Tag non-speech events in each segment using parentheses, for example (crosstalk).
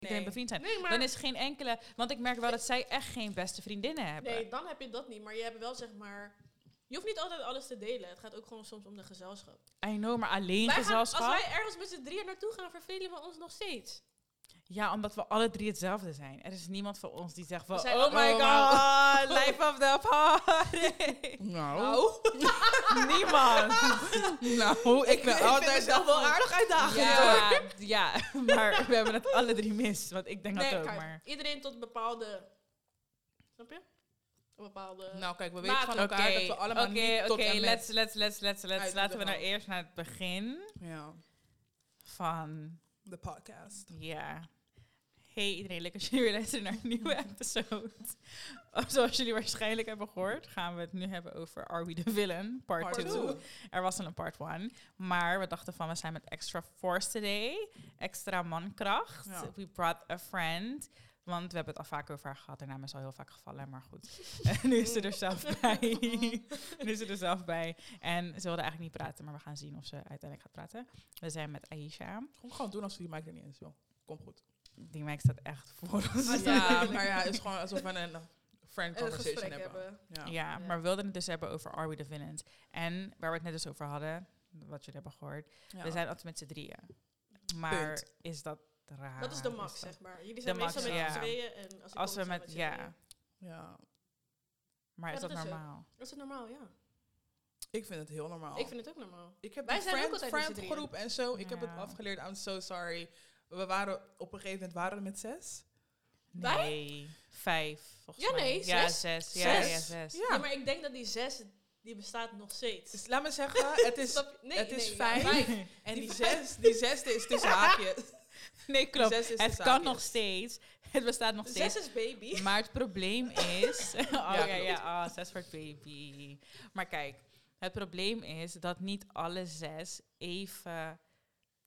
iedereen bevriend zijn. Nee, maar... Dan is geen enkele... Want ik merk wel dat zij echt geen beste vriendinnen hebben. Nee, dan heb je dat niet. Maar je hebt wel zeg maar... Je hoeft niet altijd alles te delen. Het gaat ook gewoon soms om de gezelschap. I know, maar alleen Wij gaan- gezelschap... als wij ergens met z'n drieën naartoe gaan, vervelen we ons nog steeds. Ja, omdat we alle drie hetzelfde zijn. Er is niemand van ons die zegt van... Zijn Oh my god, (laughs) life of the party. Nou, (laughs) Niemand. nou, ik ben altijd... mezelf wel aardig uitdagen. Ja, ja, maar we hebben het alle drie mis. Want ik denk Nee, dat ook, kijk, maar... iedereen tot bepaalde... Snap je? Een bepaalde... Nou, kijk, we weten van elkaar dat we allemaal oké, niet tot oké, let's, let's, let's, let's, let's. Laten we nou eerst naar het begin Ja, van... de podcast. Ja. Hey iedereen, leuk als jullie weer luisteren naar een nieuwe (laughs) episode. Zoals jullie waarschijnlijk hebben gehoord, gaan we het nu hebben over Are We The Villain, part Part 2. two. Er was al een part 1, maar we dachten van we zijn met extra force today, extra mankracht. Ja. We brought a friend. Want we hebben het al vaak over haar gehad. Haar naam is al heel vaak gevallen, maar goed. (laughs) nu is ze er zelf bij. (laughs) nu is ze er zelf bij. En ze wilde eigenlijk niet praten, maar we gaan zien of ze uiteindelijk gaat praten. We zijn met Aisha. Gewoon, gewoon doen als die mic er niet is, joh. Kom goed. Die meid staat echt voor ons. Ja, (laughs) maar ja, het is gewoon alsof we een friend conversation hebben. hebben. Ja. Ja, Ja. maar we wilden het dus hebben over Are We The Villains. En waar we het net dus over hadden, wat jullie hebben gehoord. Ja. We zijn altijd met z'n drieën. Maar Punt. is dat raar? Dat is de max, zeg maar. Jullie zijn De meestal max, met ja. tweeën. En als, ik Als we met, ja. ja, Maar Ja, is dat, dat is het. normaal? Dat is het normaal, ja. ik vind het heel normaal. Ik vind het ook normaal. Ik heb Wij zijn ook friend, altijd friend drieën. groep en zo. Ik heb het afgeleerd. I'm so sorry. We waren op een gegeven moment waren we met zes. Wij? Nee, vijf volgens Ja, mij. nee, Ja, zes. zes. Ja, Zes? ja, zes. Ja. Ja. maar ik denk dat die zes, die bestaat nog steeds. Dus laat me zeggen, het is? (laughs) Nee, het is nee, vijf. ja, vijf. En Die die, zes, die zesde is tussen (laughs) haakjes. (laughs) Nee, klopt. Zes is Het kan nog steeds. Het bestaat nog steeds. Zes is baby. (laughs) Maar het probleem is... (laughs) oh ja, klopt. ja, oh, zes wordt baby. Maar kijk, het probleem is dat niet alle zes even...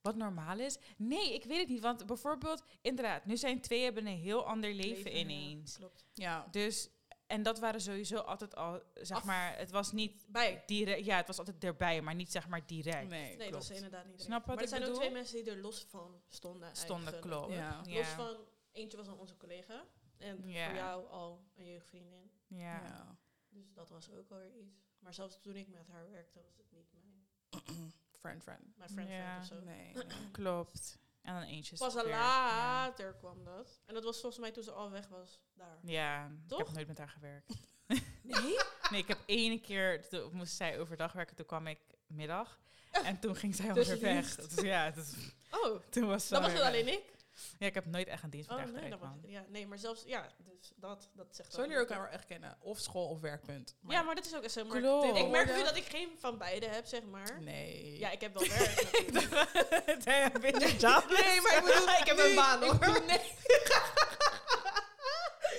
Wat normaal is? Nee, ik weet het niet. Want bijvoorbeeld, inderdaad, nu zijn twee hebben een heel ander leven, ja. ineens. Klopt. Ja. Dus, en dat waren sowieso altijd al, zeg Af- maar, het was niet Bij. direct, ja, het was altijd erbij, maar niet zeg maar direct. Nee, Nee, dat is inderdaad niet. Snap wat maar er zijn ook bedoel? twee mensen die er los van stonden. Stonden, eigenlijk. klopt. Ja. Ja. Los van, eentje was dan onze collega. En Ja. voor jou al een jeugdvriendin. Ja. Ja. Dus dat was ook alweer iets. Maar zelfs toen ik met haar werkte, was het niet mijn, (clears throat) Friend, friend. mijn friend, Ja. friend of zo. Nee. (clears throat) nee. klopt. En dan eentje Pas weer- later kwam dat. En dat was volgens mij toen ze al weg was. Daar. Ja, ik Toch? heb nooit met haar gewerkt. (laughs) Nee? Nee, ik heb ene keer, toen moest zij overdag werken, toen kwam ik middag. En toen ging zij Dus alweer weg. dienst. Dus ja, dus, Oh, toen was ze dan was het alleen weg. ik. Ja, ik heb nooit echt een dienst Oh nee, dat was, ja, nee, maar zelfs, ja, dus dat, dat zegt Zullen jullie elkaar echt kennen? Of school of werkpunt. Maar Ja, maar dat is ook zo. Maar Klopt. ik merk nu dat ik geen van beide heb, zeg maar. Nee. Ja, ik heb wel werk (laughs) natuurlijk. Damn, bitch, job. Nee, maar ik bedoel... (laughs) Ik heb nu- een baan, hoor. (laughs) Nee.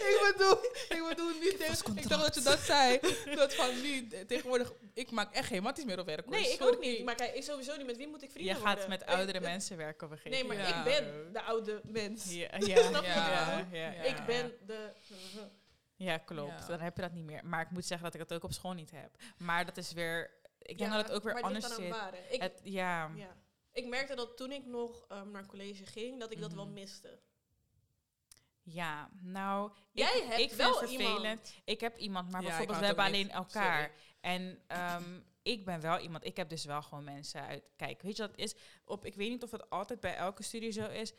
Ik bedoel, (laughs) ik bedoel niet... tegen- Ik dacht dat je dat zei. Dat van nu, tegenwoordig... Ik maak echt geen matties meer op werk. Nee, ik Sorry. ook niet. Maar kijk, ik sowieso niet. Met wie moet ik Je vrienden gaat worden? met oudere ik- mensen werken op een gegeven Nee, maar Ja. ik ben de oude mens. Ja, (laughs) ja, Snap je ja, wat ja, ik bedoel? ja, Ja. Ik ben de... Ja, klopt. Ja. Dan heb je dat niet meer. Maar ik moet zeggen dat ik dat ook op school niet heb. Maar dat is weer... Ik denk Ja, dat het ook weer anders zit. Ik, Het, ja, ja. ik merkte dat toen ik nog ehm, naar college ging, dat ik dat wel miste. Ja, nou... Jij ik, hebt ik wel vervelend. iemand. Ik heb iemand, maar Ja, bijvoorbeeld we hebben alleen elkaar. Sorry. En ehm, (laughs) ik ben wel iemand, ik heb dus wel gewoon mensen uit. Kijk, weet je wat het is? Op, ik weet niet of het altijd bij elke studie zo is.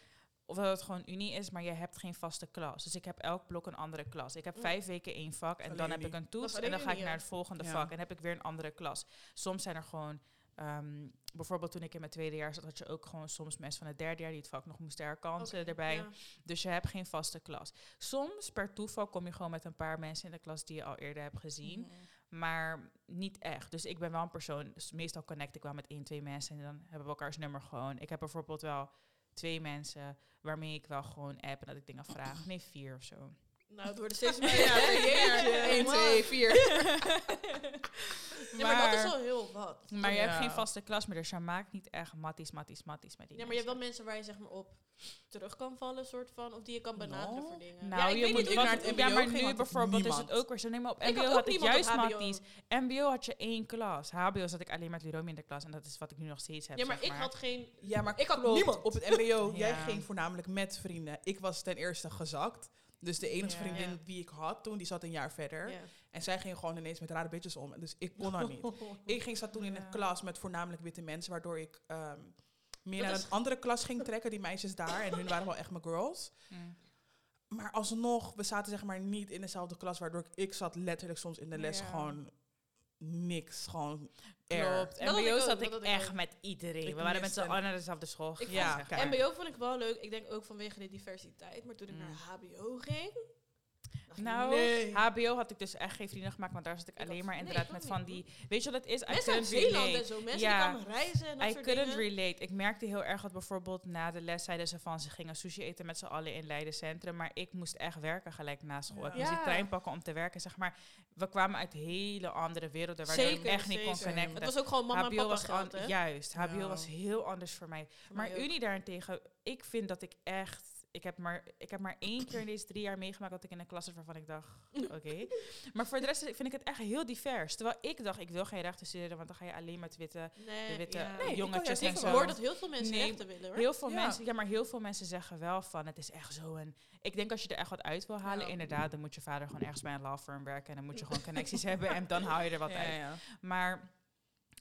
Of dat het gewoon unie is, maar je hebt geen vaste klas. Dus ik heb elk blok een andere klas. Ik heb Mm. vijf weken één vak en Alleen dan heb ik een toets en dan ga ik naar het volgende Ja. vak en heb ik weer een andere klas. Soms zijn er gewoon, ehm, bijvoorbeeld toen ik in mijn tweede jaar zat, had je ook gewoon soms mensen van het derde jaar die het vak nog moesten herkansen erbij. ja. Dus je hebt geen vaste klas. Soms per toeval kom je gewoon met een paar mensen in de klas die je al eerder hebt gezien. Mhm. Maar niet echt. Dus ik ben wel een persoon. Dus meestal connect ik wel met één, twee mensen. En dan hebben we elkaars nummer gewoon. Ik heb bijvoorbeeld wel twee mensen waarmee ik wel gewoon app en dat ik dingen vraag. (clears throat) Nee, vier of zo. Nou, het worden (laughs) steeds meer. (laughs) Ja, Jeetje. 1, 2, 4. Ja, maar dat is al heel wat. maar je hebt geen vaste klas meer. Dus je maakt niet echt matties, matties, matties met die Ja, maar je hebt wel mensen waar je zeg maar op terug kan vallen, soort van. Of die je kan benaderen Nou, voor dingen. Nou, ja, ik je weet moet niet naar het ja, MBO maar nu bijvoorbeeld is het ook weer zo. Neem maar op Ik MBO had ik juist matties. MBO had je één klas. HBO zat ik alleen met Liromi in de klas. En dat is wat ik nu nog steeds heb. Ja, maar zeg ik had geen... Ja, maar Ik had niemand. Op het mbo, (laughs) jij ging voornamelijk met vrienden. Ik was ten eerste gezakt. Dus de enige Ja. vriendin Ja. die ik had toen, die zat een jaar verder. Ja. En zij ging gewoon ineens met rare bitches om. Dus ik kon dat niet. (laughs) Ik ging, zat toen in een klas met voornamelijk witte mensen, waardoor ik ehm, meer Dat naar een andere klas ging trekken, die meisjes daar. En hun waren wel echt mijn girls. Mm. Maar alsnog, we zaten zeg maar niet in dezelfde klas, waardoor ik, ik zat letterlijk soms in de les Ja. gewoon niks. Gewoon. Klopt. Ik MBO zat ik echt ook. met iedereen. Ik We waren met z'n allen naar dezelfde school. Ja, maar. MBO vond ik wel leuk. Ik denk ook vanwege de diversiteit. Maar toen ik Mm. naar HBO ging... Nou, nee. HBO had ik dus echt geen vrienden gemaakt, want daar zat ik Ik alleen maar inderdaad met van die... Weet je wat het is? I Mensen uit Zeeland en zo. Mensen Ja. die kwamen reizen en dat I soort couldn't dingen. relate. Ik merkte heel erg dat bijvoorbeeld na de les zeiden ze van ze gingen sushi eten met z'n allen in Leiden Centrum. Maar ik moest echt werken gelijk na school. Ja. Ik moest die trein pakken om te werken. Zeg maar, we kwamen uit hele andere werelden waardoor Zeker, ik echt niet kon connecten. Het was ook gewoon mama en HBO papa was geld, an- hè? juist, HBO Ja. was heel anders voor mij. Maar ook. Unie daarentegen, ik vind dat ik echt. Ik heb, maar, ik heb maar één keer in deze drie jaar meegemaakt dat ik in een klas zat waarvan ik dacht, oké. Maar voor de rest vind ik het echt heel divers. Terwijl ik dacht, ik wil geen rechten studeren, want dan ga je alleen met witte, Nee, de witte ja. Nee, ik jongetjes en Ik zo. hoor dat heel veel mensen Nee, rechten willen, hoor. Heel veel Ja. mensen, ja, maar heel veel mensen zeggen wel van, het is echt zo een... Ik denk als je er echt wat uit wil halen, Ja. inderdaad, dan moet je vader gewoon ergens bij een law firm werken en dan moet je gewoon (laughs) connecties hebben en dan haal je er wat Ja, uit. ja. Maar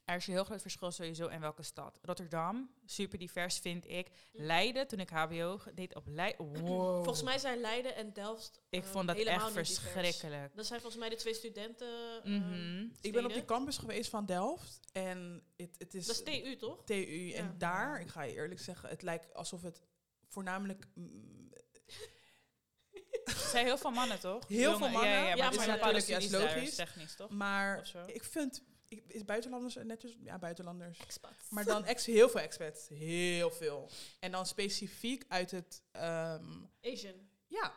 er is een heel groot verschil sowieso in welke stad. Rotterdam, super divers vind ik. Leiden, toen ik HBO deed op Leiden, (clears throat) wow. Volgens mij zijn Leiden en Delft Ik eh, vond dat echt verschrikkelijk. Dat zijn volgens mij de twee studenten. eh, Mhm. Ik ben op die campus geweest van Delft. En het, het is... Dat is TU, toch? TU. Ja. En daar, ik ga je eerlijk zeggen, het lijkt alsof het voornamelijk... mm, Er zijn heel veel mannen, toch? Heel veel mannen. Ja, ja, Ja, maar maar natuurlijk, ja, is studies daar, logisch. technisch, toch? Maar ik vind... ik- Is buitenlanders netjes? Ja, buitenlanders. Expats. Maar dan ex, heel veel expats. Heel veel. En dan specifiek uit het... ehm, Asian. ja,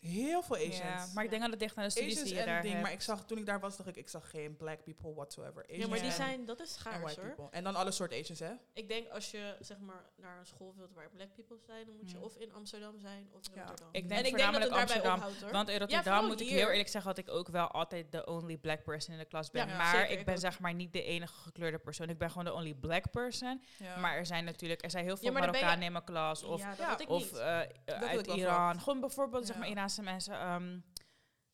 heel veel Asians. Ja, maar ik denk dat het dicht naar de studies Asians die je en daar ding, hebt. maar ik zag toen ik daar was, dacht ik, ik zag geen black people whatsoever. Ja, maar Asians die zijn, dat is en schaars white hoor. people. En dan alle soorten Asians, hè? Ik denk als je zeg maar naar een school wilt waar black people zijn, dan moet je Hmm. of in Amsterdam zijn of in Ja. Rotterdam. Ik en denk ik denk dat het Amsterdam. ophoudt hoor. Want in Rotterdam moet ik heel eerlijk zeggen dat ik ook wel altijd de only black person in de klas ben. Ja, maar zeker, ik ben zeg maar niet de enige gekleurde persoon. Ik ben gewoon de only black person. Ja. Maar er zijn natuurlijk, er zijn heel veel Marokkanen in mijn klas. Of, of eh, uit Iran. Gewoon bijvoorbeeld zeg maar Mensen. ehm,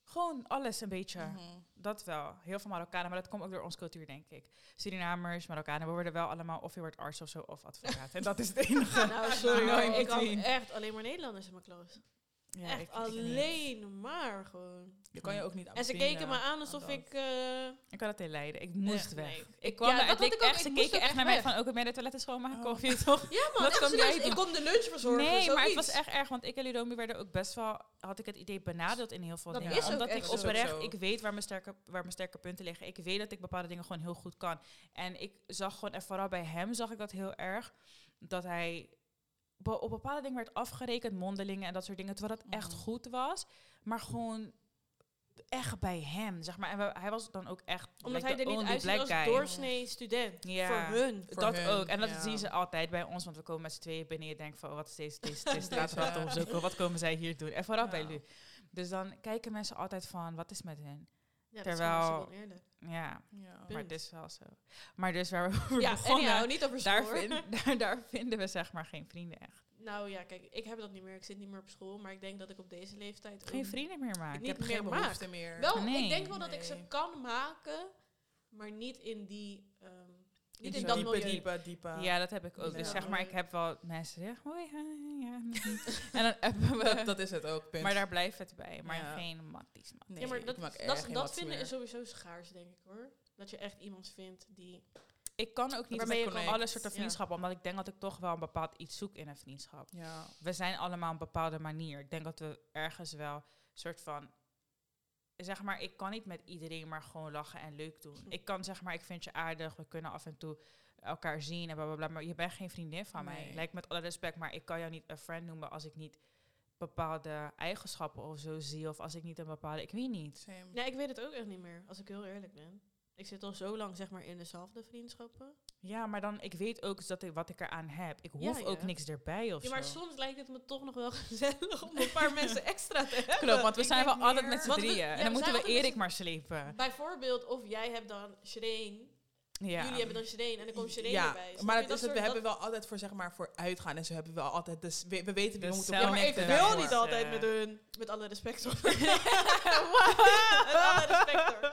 gewoon alles een beetje. Mhm. Dat wel. Heel veel Marokkanen, maar dat komt ook door onze cultuur, denk ik. Surinamers, Marokkanen, we worden wel allemaal of je wordt arts of zo, of advocaat. en dat is het (laughs) enige. Nou, sorry, (laughs) No hoor, in ik had between. echt alleen maar Nederlanders in mijn klas. Ja, echt alleen maar gewoon. Je kan je ook niet En ze keken me aan alsof dat. ik... eh, Ik had het in Leiden. Ik moest Ja, weg. nee. Ik kwam ja, daar, dat het leek ook. echt, ze keken echt naar mij van, ook ben je de toiletten schoonmaken Oh. je (laughs) toch? ja man, Wat jij doen? ik kom de lunch verzorgen. Nee, maar het was echt erg, want ik en Ludomi werden ook best wel, had ik het idee, benadeeld in heel veel Dat dingen. is ook Omdat ik oprecht, ik weet waar mijn, sterke, waar mijn sterke punten liggen. Ik weet dat ik bepaalde dingen gewoon heel goed kan. En ik zag gewoon, en vooral bij hem zag ik dat heel erg, dat hij be- op bepaalde dingen werd afgerekend, mondelingen en dat soort dingen, terwijl dat echt Mhm. goed was. Maar gewoon echt bij hem, zeg maar. En we- hij was dan ook echt Omdat like, hij er niet uitziet als guy. doorsnee student. Ja. Voor hun. Voor dat hun, ook. En dat ja. zien ze altijd bij ons, want we komen met z'n tweeën binnen. Je denkt van, oh, wat is deze, deze, (laughs) deze zo? Wat komen zij hier doen? En vooral Ja. bij Lu. Dus dan kijken mensen altijd van, wat is met hen? Ja, Terwijl- Ja, Ja. maar het is wel zo. Maar dus waar we over Ja, begonnen, anyhow, niet over daar, school. vind- (laughs) daar, daar vinden we zeg maar geen vrienden echt. Nou ja, kijk, ik heb dat niet meer. Ik zit niet meer op school. Maar ik denk dat ik op deze leeftijd... Geen vrienden meer maken. niet Ik heb meer geen maak. behoefte meer. Wel, Nee. ik denk wel dat ik ze kan maken. Maar niet in die... ehm, niet in dat diepe, diepe, diepe. Ja, dat heb ik ook. Ja. Dus zeg maar, ik heb wel mensen die zeggen, hoi, hi, ja. en dan hebben we... Dat, dat is het ook, punt. maar daar blijft het bij. Maar Ja. geen matties. Nee, ja, maar ik dat, vinden meer. is sowieso schaars, denk ik hoor. Dat je echt iemand vindt die... Ik kan ook niet met connect. alle soorten Ja. vriendschappen, omdat ik denk dat ik toch wel een bepaald iets zoek in een vriendschap. Ja. We zijn allemaal een bepaalde manier. Ik denk dat we ergens wel een soort van. Zeg maar, ik kan niet met iedereen maar gewoon lachen en leuk doen. Ik kan zeg maar, ik vind je aardig, we kunnen af en toe elkaar zien en bla bla bla. Maar je bent geen vriendin van mij. Lijkt met alle respect, maar ik kan jou niet een friend noemen als ik niet bepaalde eigenschappen of zo zie. Of als ik niet een bepaalde. Ik weet niet. Same. Nee, ik weet het ook echt niet meer, als ik heel eerlijk ben. Ik zit al zo lang zeg maar in dezelfde vriendschappen. Ja, maar dan, ik weet ook dat ik, wat ik eraan heb. Ik Ja, hoef ook niks erbij of Ja, maar zo. soms lijkt het me toch nog wel (laughs) gezellig om een paar (laughs) mensen extra te hebben. Klopt, want we Ik zijn wel altijd met z'n we- drieën. en dan moeten we Erik maar slepen. Bijvoorbeeld, of jij hebt dan Shreen, Ja. jullie hebben dan Shreen en dan komt Shreen ja, erbij. Snap maar dat is het, we hebben wel altijd voor, zeg maar, voor uitgaan en zo hebben we wel altijd, dus we, we weten we moeten Ja, maar ik wil daarvoor. niet altijd met hun. Met alle respect hoor. (laughs) (laughs) met alle respect hoor.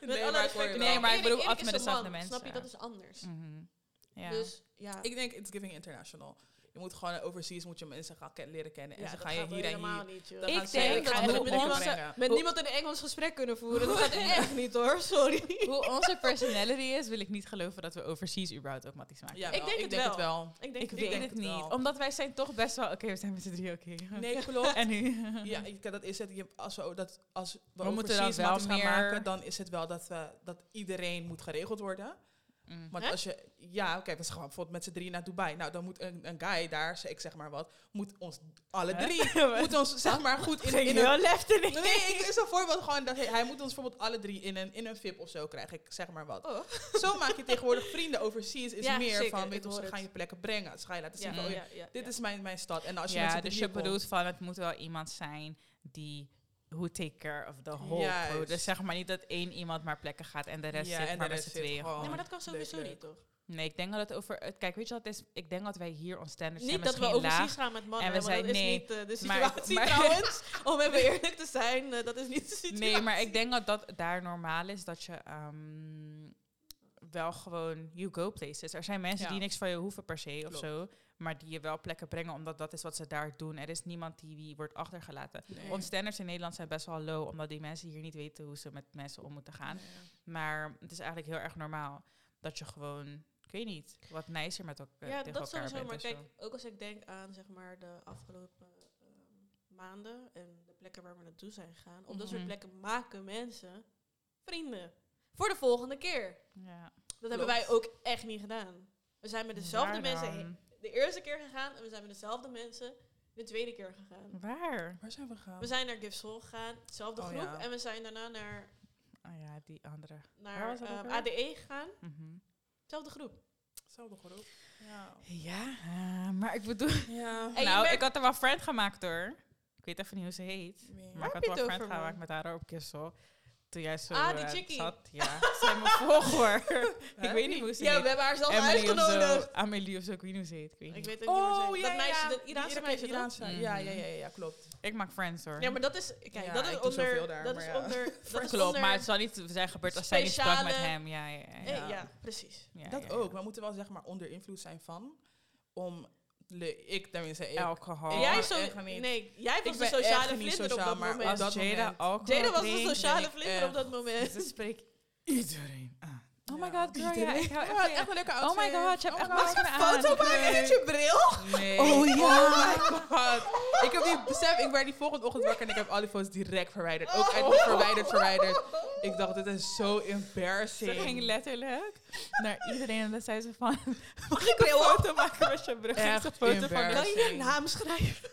Met Nee, alle maar ik respect. Nee, maar bedoel altijd met dezelfde mensen. Snap je, dat is anders. Mhm. ja. Dus ja. Ik denk, it's giving international. Je moet gewoon overseas moet je mensen gaan ken- leren kennen. En ja, ze gaan je hier en helemaal hier. niet, Ik ze denk dat onze- brengen. Met niemand een Engels gesprek kunnen voeren. Dat gaat (laughs) echt niet hoor, sorry. Hoe onze (laughs) personality is, wil ik niet geloven dat we overseas überhaupt ook matties maken. Ja, Ik denk ik het denk wel. het wel. Ik denk ik weet het het niet. wel. Omdat wij zijn toch best wel... Oké, we zijn met z'n drie, oké. Nee, (laughs) klopt. En nu? Ja, ik- dat is het. Je, als we, dat, als we, We moeten dan wel gaan maken, dan is het wel dat, we, dat iedereen moet geregeld worden. Mm. Want Hè? als je, ja, oké, we gaan bijvoorbeeld met z'n drie naar Dubai. Nou, dan moet een, een guy daar, ik zeg maar wat, moet ons alle Hè? drie, (laughs) moet ons zeg maar goed in, in een heel left in Nee, ik is een voorbeeld gewoon dat hij, hij moet ons bijvoorbeeld alle drie in een, in een VIP of zo krijgen. Ik zeg maar wat. Oh. Zo maak je tegenwoordig vrienden overseas. Is Ja, meer zeker, van, weet ze gaan je plekken brengen. Ze gaan je laten zien Ja, van, oh, ja, ja, dit ja. is mijn, mijn stad. En als je Ja, dus je bedoelt van het moet wel iemand zijn die who take care of the whole crew. Dus zeg maar niet dat één iemand maar plekken gaat en de rest Ja, zit en maar met z'n tweeën. Nee, maar dat kan sowieso niet, toch? Nee, ik denk dat het over... Het, kijk, weet je wat het is? Ik denk dat wij hier ons standards Niet zijn dat we laag. gaan met mannen, En we want dat zijn- is nee, niet eh, de situatie maar- trouwens. (laughs) Om even eerlijk te zijn, eh, dat is niet de situatie. Nee, maar ik denk dat dat daar normaal is dat je ehm, wel gewoon you go places. Er zijn mensen Ja. die niks van je hoeven per se of zo, maar die je wel plekken brengen omdat dat is wat ze daar doen. Er is niemand die, die wordt achtergelaten. Nee. Onze standards in Nederland zijn best wel low, omdat die mensen hier niet weten hoe ze met mensen om moeten gaan. Maar het is eigenlijk heel erg normaal dat je gewoon, ik weet niet, wat nicer met elkaar ja, dat sowieso. Maar kijk, zo. ook als ik denk aan zeg maar de afgelopen ehm, maanden en de plekken waar we naartoe zijn gegaan. Op dat soort Mhm. plekken maken mensen vrienden. Voor de volgende keer. Ja. Dat hebben wij ook echt niet gedaan. We zijn met dezelfde mensen heen- de eerste keer gegaan en we zijn met dezelfde mensen de tweede keer gegaan. Waar? Waar zijn we gegaan? We zijn naar Gifsel gegaan, dezelfde Oh, groep. ja. En we zijn daarna naar, Oh ja, die andere. Waar naar? ADE gegaan. Mhm. Dezelfde groep. Hetzelfde groep. Ja. Ja, eh, maar ik bedoel... Ja. (laughs) Nou, merkt- ik had er wel friend gemaakt hoor. Ik weet even niet hoe ze heet. Maar ik heb had wel friend gemaakt met haar op Kissel. Toen jij zo Ah, die eh, chickie. zat. Ja, zij me volg hoor. ik weet niet hoe ze Ja, we hebben haar zelfs Emily of zo. uitgenodigd. Amelie of zo, ik weet niet hoe ze heet. Ik weet Ik weet ook niet hoe ze Oh, heet. ja, Dat meisje, ja. dat Iraanse meisje? Iraanse, Mhm. Ja, ja, ja, ja, klopt. Ik maak friends hoor. Ja, maar dat is, kijk, Ja, dat is ik doe zoveel onder, daar, dat maar is ja. onder, (laughs) dat Klopt, maar het zal niet zijn gebeurd als zij niet sprak met hem. Ja, ja, ja. eh, ja. ja. precies. Ja, Dat ja, ook. ja. We moeten wel zeg maar onder invloed zijn van om ik tenminste ik. Alcohol. Jij zo, nee, jij was de sociale vlinder op dat moment. dat Als Jada moment. alcohol Jada was de sociale vlinder op dat moment. Ze spreekt iedereen aan. Oh my god, girl, ja, ik hou Oh, echt echt een leuke Oh outfit. my god, je hebt Oh echt my masker god. aan. Foto maken met je bril. Nee. Oh ja. Oh my god. Ik heb die besef, ik werd die volgende ochtend wakker en ik heb al die foto's direct verwijderd. Ook uit verwijderd, verwijderd. Ik dacht, dit is zo embarrassing. Ze ging letterlijk naar iedereen en dan zei ze van... Mag ik (laughs) bril een foto maken met je brug? Echt Een foto van Wil je naam schrijven?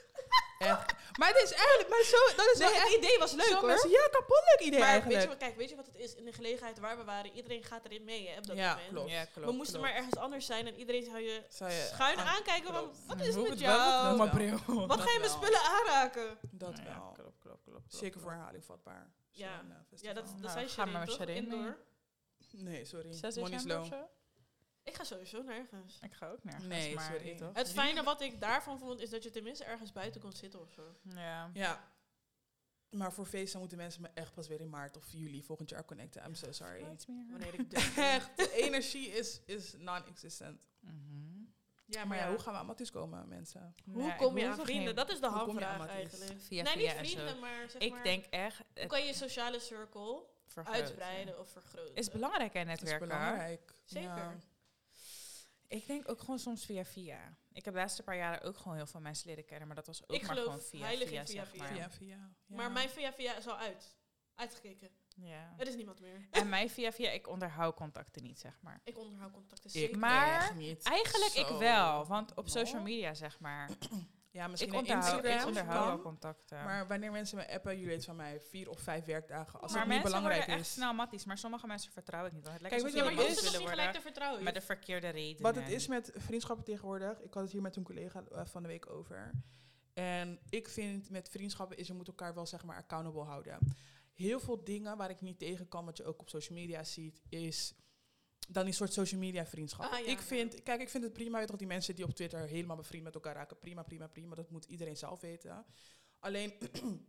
Echt. Maar het is eigenlijk, maar zo, dat is Nee, wel het echt idee was leuk hoor. mensen- Ja, kapot leuk idee Maar eigenlijk. weet je, wat, kijk, weet je wat het is? In de gelegenheid waar we waren, iedereen gaat erin mee hè, op dat Ja, moment. klopt. Ja, klopt. we moesten klopt. maar ergens anders zijn en iedereen zou je Zou je schuin aan- aankijken. Wat is Hoe met jou? Wat ga je met spullen aanraken? Dat wel. klopt, klopt, klopt. Zeker voor herhaling vatbaar. Ja. Eh, Ja, dat, dat Nou, zijn ga maar met. Indoor. Nee, sorry. 6 Money slow. Ik ga sowieso nergens. Ik ga ook nergens. Nee, maar sorry. weet toch? Het fijne wat ik daarvan vond, is dat je tenminste ergens buiten kon zitten of zo. Ja. Ja. Maar voor feesten moeten mensen me echt pas weer in maart of juli volgend jaar connecten. I'm so sorry. Meer. Wanneer ik (laughs) durf. Echt, de energie is, is non-existent. Mhm. Ja, Maar ja, hoe gaan we aan matties komen, mensen? Hoe kom je aan vrienden? geen- Dat is de hoe kom je aan hamvraag eigenlijk. Via nee, via niet en vrienden, maar zeg Ik maar... denk echt... Hoe kan je sociale circle vergroten. uitbreiden of vergroten? Is belangrijk hè, is netwerken. belangrijk. Zeker. Ik denk ook gewoon soms via via. Ik heb de laatste paar jaren ook gewoon heel veel mensen leren kennen, maar dat was ook Ik maar gewoon via via, in via zeg via. maar. Via, via. Ja. Maar mijn via via is al uit. Uitgekeken. Ja. Er is niemand meer. En mij via via, ik onderhoud contacten niet, zeg maar. Ik onderhoud contacten Ik zeker. Maar echt niet. Eigenlijk ik wel, want op social media zeg maar. Ja, misschien Ik onthoud, Instagram. ik onderhoud wel contacten. Maar wanneer mensen me appen, jullie weten van mij, vier of vijf werkdagen. Als maar het niet belangrijk worden echt is. snel matties, maar sommige mensen vertrouw ik niet. Dan het Kijk, weet je het maar je is? gelijk te vertrouwen. met de verkeerde reden. Wat het is met vriendschappen tegenwoordig, ik had het hier met een collega eh, van de week over. En ik vind met vriendschappen is je moet elkaar wel zeg maar accountable houden. Heel veel dingen waar ik niet tegen kan, wat je ook op social media ziet, is dan die soort social media vriendschap. Ah, ja, ik ja. vind, kijk, ik vind het prima, weet toch, die mensen die op Twitter helemaal bevriend met elkaar raken, prima, prima, prima. Dat moet iedereen zelf weten. Alleen (clears throat)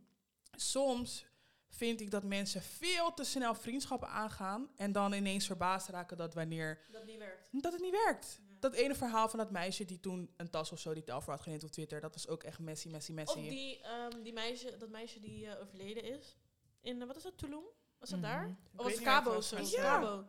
soms vind ik dat mensen veel te snel vriendschappen aangaan en dan ineens verbaasd raken dat wanneer Dat niet werkt. dat het niet werkt. Dat ene verhaal van dat meisje die toen een tas of zo die Telfor had geleend op Twitter, dat was ook echt messy, messy, messy. Of die, ehm, die meisje, dat meisje die eh, overleden is. In, eh, wat is dat, Tulum? Was dat Mhm. daar? Of was Cabo zo? Ja. Cabo.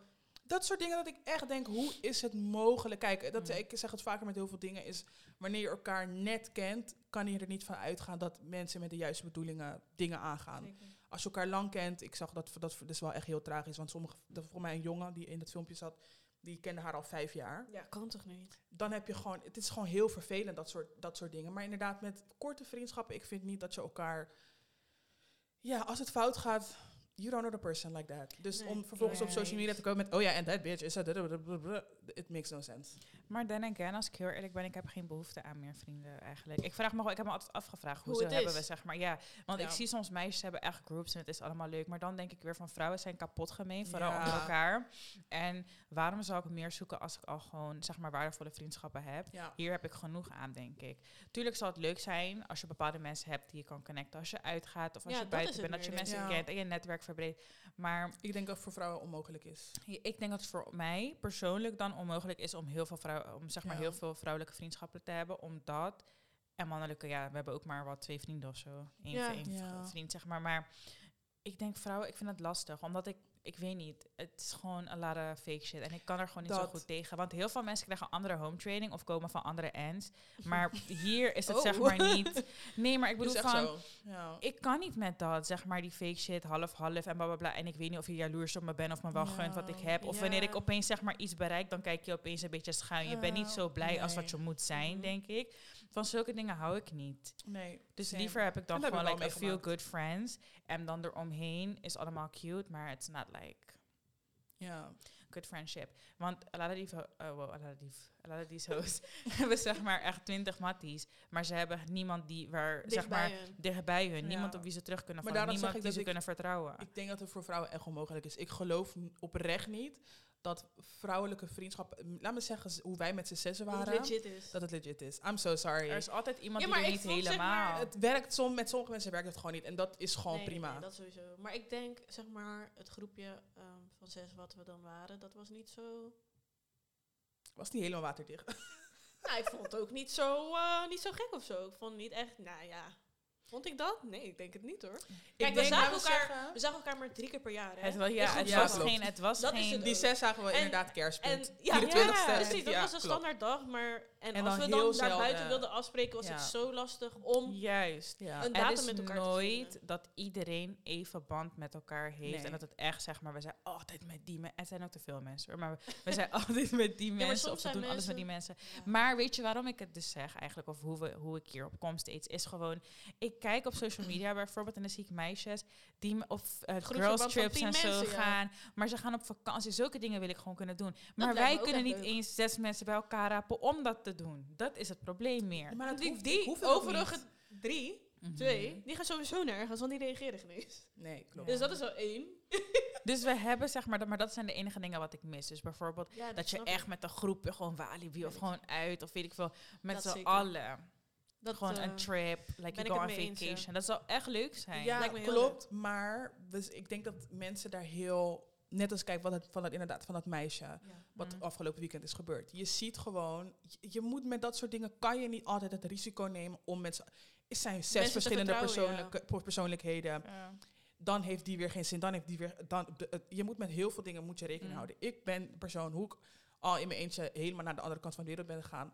Dat soort dingen dat ik echt denk, hoe is het mogelijk? Kijk, dat, Mm. ik zeg het vaker met heel veel dingen, is wanneer je elkaar net kent, kan je er niet van uitgaan dat mensen met de juiste bedoelingen dingen aangaan. Zeker. Als je elkaar lang kent, ik zag dat, dat, dat is wel echt heel tragisch, want sommige, dat voor mij een jongen die in het filmpje zat, die kende haar al vijf jaar. Ja, kan toch niet? dan heb je gewoon, het is gewoon heel vervelend, dat soort, dat soort dingen. Maar inderdaad, met korte vriendschappen, ik vind niet dat je elkaar, ja, als het fout gaat, you don't know the person like that. Dus Nee. om vervolgens op Nee. social media te komen met, oh ja, en that bitch is dat, it makes no sense. Maar dan again, als ik heel eerlijk ben, ik heb geen behoefte aan meer vrienden eigenlijk. Ik vraag me gewoon, ik heb me altijd afgevraagd hoe, Hoe ze het hebben we zeg maar, ja. Want Ja. ik zie soms meisjes hebben echt groups en het is allemaal leuk, maar dan denk ik weer van vrouwen zijn kapot gemeen, vooral Ja. onder elkaar. En waarom zou ik meer zoeken als ik al gewoon zeg maar waardevolle vriendschappen heb? Ja. Hier heb ik genoeg aan, denk ik. Tuurlijk zal het leuk zijn als je bepaalde mensen hebt die je kan connecten als je uitgaat of als je buiten bent, dat je mensen kent en je netwerk verbreedt. Maar Ik denk dat het voor vrouwen onmogelijk is. Ik denk dat het voor mij persoonlijk dan onmogelijk is om heel veel, vrouw, om zeg maar Ja. heel veel vrouwelijke vriendschappen te hebben. Omdat, en mannelijke, ja, we hebben ook maar wat twee vrienden of zo. Eén Ja. één Ja. vriend, zeg maar. Maar ik denk vrouwen, ik vind het lastig. Omdat ik, ik weet niet, het is gewoon een lot of fake shit. En ik kan er gewoon niet zo goed tegen. Want heel veel mensen krijgen andere home training of komen van andere ends. Maar (laughs) hier is het Oh. zeg maar niet. Nee, maar ik (laughs) bedoel van. Ja. ik kan niet met dat, zeg maar, die fake shit, half-half en bla bla bla. En ik weet niet of je jaloers op me bent of me wel Ja. gunt wat ik heb. Of wanneer ik opeens zeg maar iets bereik, dan kijk je opeens een beetje schuin. Je bent niet zo blij als wat je moet zijn, Mhm. denk ik. Van zulke dingen hou ik niet. Nee. Dus same. liever heb ik dan gewoon ik like a feel meegemaakt. good friends. En dan eromheen is allemaal cute, maar it's not like Ja. good friendship. Want a lot of die, oh, wow, a lot of die, a lot of die hoes (laughs) hebben zeg maar echt twintig matties. Maar ze hebben niemand die waar, zeg maar, hun. dichtbij hun. Ja. Niemand op wie ze terug kunnen Maar vallen. Niemand die ze kunnen vertrouwen. Ik denk dat het voor vrouwen echt onmogelijk is. Ik geloof oprecht niet dat vrouwelijke vriendschap, laat me zeggen, hoe wij met z'n zessen Dat het waren, legit is. dat het legit is. I'm so sorry. Er is altijd iemand Ja, die maar er niet zeg helemaal... maar, Het werkt som, met sommige mensen werkt het gewoon niet. En dat is gewoon Nee, prima. nee, dat sowieso. Maar ik denk, zeg maar, het groepje ehm, van zes wat we dan waren, dat was niet zo... Was niet helemaal waterdicht. (laughs) Nou, ik vond het ook niet zo, eh, niet zo gek of zo. Ik vond het niet echt, nou ja... Vond ik dat? Nee, ik denk het niet hoor. Kijk, we denk, zagen, elkaar, zeggen- we zagen elkaar maar drie keer per jaar. Hè? het, was, ja, het Ja, was geen... Het was Dat is geen het Die zes zagen we En- inderdaad En kerstpunt. ja, 24ste. ja, precies, dat Ja, was een klopt. standaard dag. Maar, en, En als we dan naar buiten wilden afspreken, was Ja. het zo lastig om Juist. Ja. een datum is met elkaar te nooit vinden. dat iedereen even band met elkaar heeft. Nee. En dat het echt, zeg maar, we zijn altijd met die mensen. Er zijn ook te veel mensen hoor, maar we, we zijn (laughs) altijd met die mensen. Of we doen alles met die mensen. Maar weet je waarom ik het dus zeg eigenlijk, of hoe, we, hoe ik hierop kom steeds, is gewoon, ik kijk op social media bijvoorbeeld en dan zie ik meisjes die of uh, Groepsverband girls trips en zo mensen, gaan, maar ze gaan op vakantie. Zulke dingen wil ik gewoon kunnen doen. Maar wij kunnen niet eens zes mensen bij elkaar rapen om dat te doen. Dat is het probleem meer. Maar dat die, hoeft- die overige niet. drie, Mhm. twee, die gaan sowieso nergens, want die reageren geen eens. Nee, klopt. Ja. Dus dat is al één. (laughs) Dus we hebben zeg maar, dat, maar dat zijn de enige dingen wat ik mis. Dus bijvoorbeeld Ja, dat je echt met een groepje gewoon Walibi of gewoon uit of weet ik veel, met Dat z'n zeker. allen. Dat, gewoon eh, een trip, like you go on mee eens, ja. vacation. Dat zou echt leuk zijn. Ja, Lijkt me heel klopt. Maar dus ik denk dat mensen daar heel... Net als kijk wat het, van dat, inderdaad van dat meisje, ja. wat Mm. afgelopen weekend is gebeurd. Je ziet gewoon, je, je moet met dat soort dingen, kan je niet altijd het risico nemen om met Er zijn zes Mensen verschillende persoonlijke, persoonlijkheden. Ja. Dan heeft die weer geen zin, dan heeft die weer... Dan, de- het- je moet met heel veel dingen moet je rekening Mm. houden. Ik ben persoon, hoe ik al in mijn eentje helemaal naar de andere kant van de wereld ben gegaan...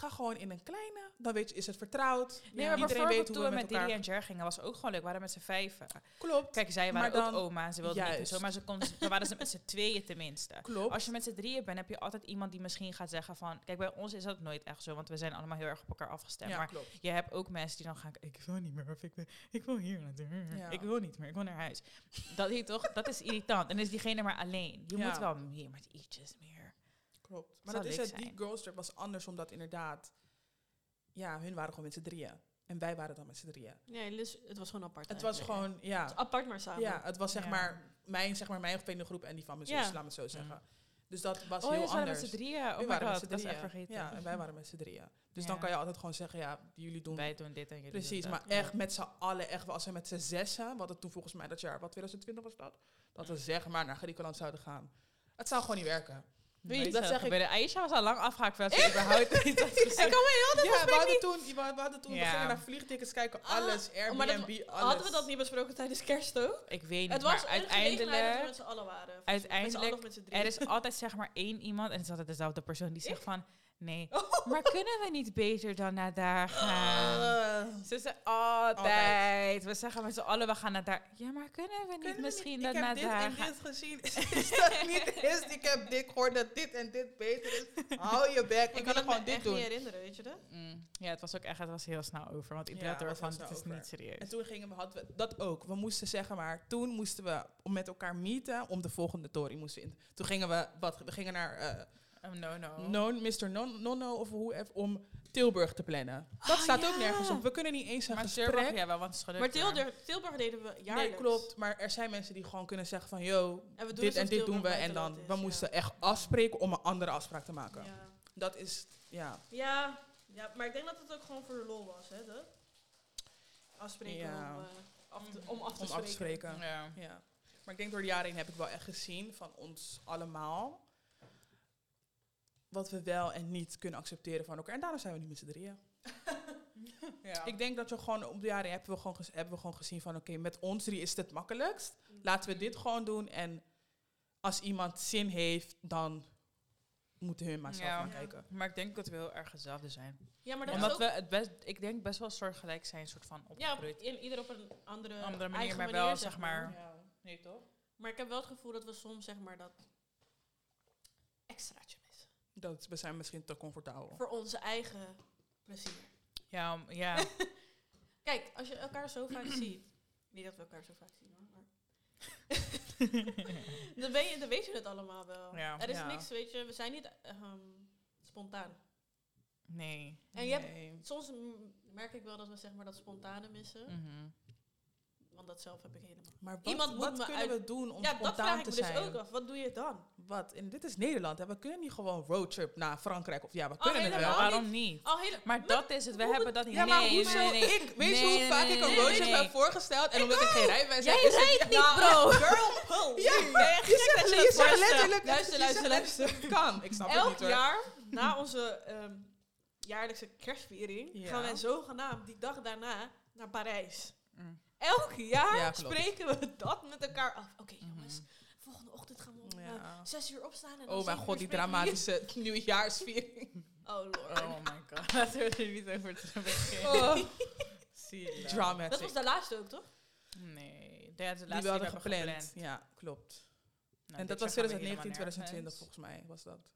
ga gewoon in een kleine. Dan weet je, is het vertrouwd. Nee, maar Iedereen weet hoe toen we met met elkaar... en Jer gingen, was ook gewoon leuk. We waren met z'n vijven. Klopt, Kijk, zij waren ook oma ze wilden niet zo. Maar ze kon, (laughs) dan waren ze met z'n tweeën tenminste. klopt. Als je met z'n drieën bent, heb je altijd iemand die misschien gaat zeggen van... Kijk, bij ons is dat nooit echt zo, want we zijn allemaal heel erg op elkaar afgestemd. ja, Maar klopt. je hebt ook mensen die dan gaan... Ik wil niet meer, of ik wil, ik wil hier naartoe. Ja. Ik wil niet meer, ik wil naar huis. Dat, is toch, dat is irritant. En is diegene maar alleen. Je Ja. moet wel meer met ietsjes meer. Klopt. Maar dat is het, die girls trip was anders, omdat inderdaad... Ja, hun waren gewoon met z'n drieën. En wij waren dan met z'n drieën. Nee, dus het was gewoon apart. Het was gewoon, ja... Het was apart maar samen. Ja, het was zeg Ja. maar mijn, zeg maar mijn vriendengroep en die van mijn zus, Ja. laat me het zo zeggen. Dus dat was Oh, heel je waren met anders. z'n drieën? Oh We met dat is echt vergeten. Ja, en wij waren met z'n drieën. Dus Ja. dan kan je altijd gewoon zeggen, ja, jullie doen... Wij doen dit en jullie Precies, doen maar dat. echt met z'n allen, echt wel als we met z'n zessen, wat het toen volgens mij dat jaar, wat 2020 was dat? Dat we zeg maar naar Griekenland zouden gaan. Het zou gewoon niet werken. Weet dat zeg ik- Aisha was al lang afgehaakt voordat ze (laughs) überhaupt iets had gezegd. Ja, we hadden toen, we hadden toen, we gingen naar vliegtickets kijken, Ah, alles, oh, maar dat- Airbnb, alles. Hadden we dat niet besproken tijdens kerst ook? Ik weet niet, Het was maar dat we uiteindelijk... met z'n allen waren. Met z'n Uiteindelijk, allen of met z'n drieën. Er is altijd zeg maar één iemand, en het is altijd dezelfde persoon, die zegt van... Nee, Oh. (laughs) maar kunnen we niet beter dan naar daar gaan? Eh, Ze zeggen altijd. We zeggen met z'n allen, we gaan naar daar. Ja, maar kunnen we niet Kunnen we misschien niet- dat ik naar heb dit daar en gaan? dit gezien. (laughs) Is dat niet is? Ik heb dit gehoord dat dit en dit beter is. Hou je bek. We Ik kan kunnen het gewoon me dit echt doen. niet herinneren, weet je dat? Mm, Ja, het was ook echt, het was heel snel over. Want iedereen Ja, ervan, het is niet serieus. En toen gingen we, hadden we dat ook. We moesten zeggen maar, toen moesten we om met elkaar meeten om de volgende tory moesten in. Toen gingen we, wat, we gingen naar eh Oh, no, no. non, Mr. Non, Nonno of hoe even om Tilburg te plannen. Dat Ah, staat ook nergens op. We kunnen niet eens een Maar gesprek. Tilburg, ja, wel, want het is. Maar Tilburg, Tilburg deden we jaarlijks. Nee, klopt. Maar er zijn mensen die gewoon kunnen zeggen van, yo, En we doen dit en dit doen we. En dan, we moesten echt afspreken om een andere afspraak te maken. Ja. Dat is, ja. Ja. ja, maar ik denk dat het ook gewoon voor de lol was, hè? Dat? Afspreken Ja. om, eh, af te, om af te om spreken. af te spreken. Ja. Ja. Maar ik denk door de jaren heen heb ik wel echt gezien van ons allemaal. Wat we wel en niet kunnen accepteren van elkaar. En daarom zijn we niet met z'n drieën. (laughs) Ja. Ik denk dat je gewoon op de jaren heen hebben we gewoon, hebben we gewoon gezien van oké, met ons drie is het het makkelijkst. Laten we dit gewoon doen. En als iemand zin heeft, dan moeten hun maar zelf Ja. gaan Ja. kijken. Maar ik denk dat we heel erg hetzelfde zijn. Ja, maar dat Omdat is ook... we het best, ik denk best wel soortgelijk zijn, soort van Ja, opgegroeid. in, ieder op een andere, Andere manier, eigen maar wel, zeg maar- Nee, toch? Maar ik heb wel het gevoel dat we soms, zeg maar, dat missen. Dat, we zijn misschien te comfortabel. Voor onze eigen plezier. Ja, ja. (laughs) Kijk, als je elkaar zo vaak (clears throat) ziet... Niet dat we elkaar zo vaak zien, hoor. Maar (laughs) dan, ben je, dan weet je het allemaal wel. Ja. er is Ja. niks, weet je. We zijn niet ehm, spontaan. nee. En je hebt, soms merk ik wel dat we zeg maar dat spontane missen. Mhm. Want dat zelf heb ik helemaal. Maar wat, Iemand moet wat me kunnen uit- we doen om ja, dat spontaan vraag ik te me dus zijn? ook af. Wat doe je dan? Wat? En dit is Nederland. Hè? We kunnen niet gewoon roadtrip naar Frankrijk. Of ja, we Oh, kunnen het wel. Waarom niet? Hele, Maar dat is het, we hoe- hebben dat niet. Ja, maar nee, hoezo? nee, nee. Ik, weet je Nee, hoe nee, vaak nee, ik een roadtrip nee, nee. heb voorgesteld? En omdat ik geen rijbewijs heb... Jij is het- rijdt niet, Nou, bro. Girl, pull. Ja, Ben je zegt, je je dat zegt voorstelt? letterlijk... Luister, je luister, luister. letterlijk, (laughs) Kan, ik snap het Elk niet jaar, na onze ehm, jaarlijkse kerstviering, Ja. gaan wij zogenaamd die dag daarna naar Parijs. Mm. Elk jaar Ja, spreken we dat met elkaar af. Oké Mhm. jongens, Ja. zes uur opstaan. En dan Oh mijn god, die we dramatische (laughs) nieuwjaarsviering. Oh lord. Oh my god. (laughs) Laten we er niet over te beginnen. Oh, (laughs) dat? dramatic. Dat was de laatste ook, toch? Nee, dat is de die laatste we hadden hebben gepland. Ja, klopt. Nou, en dat was jaar gaan we 2019, helemaal 2020 nergens. volgens mij was dat.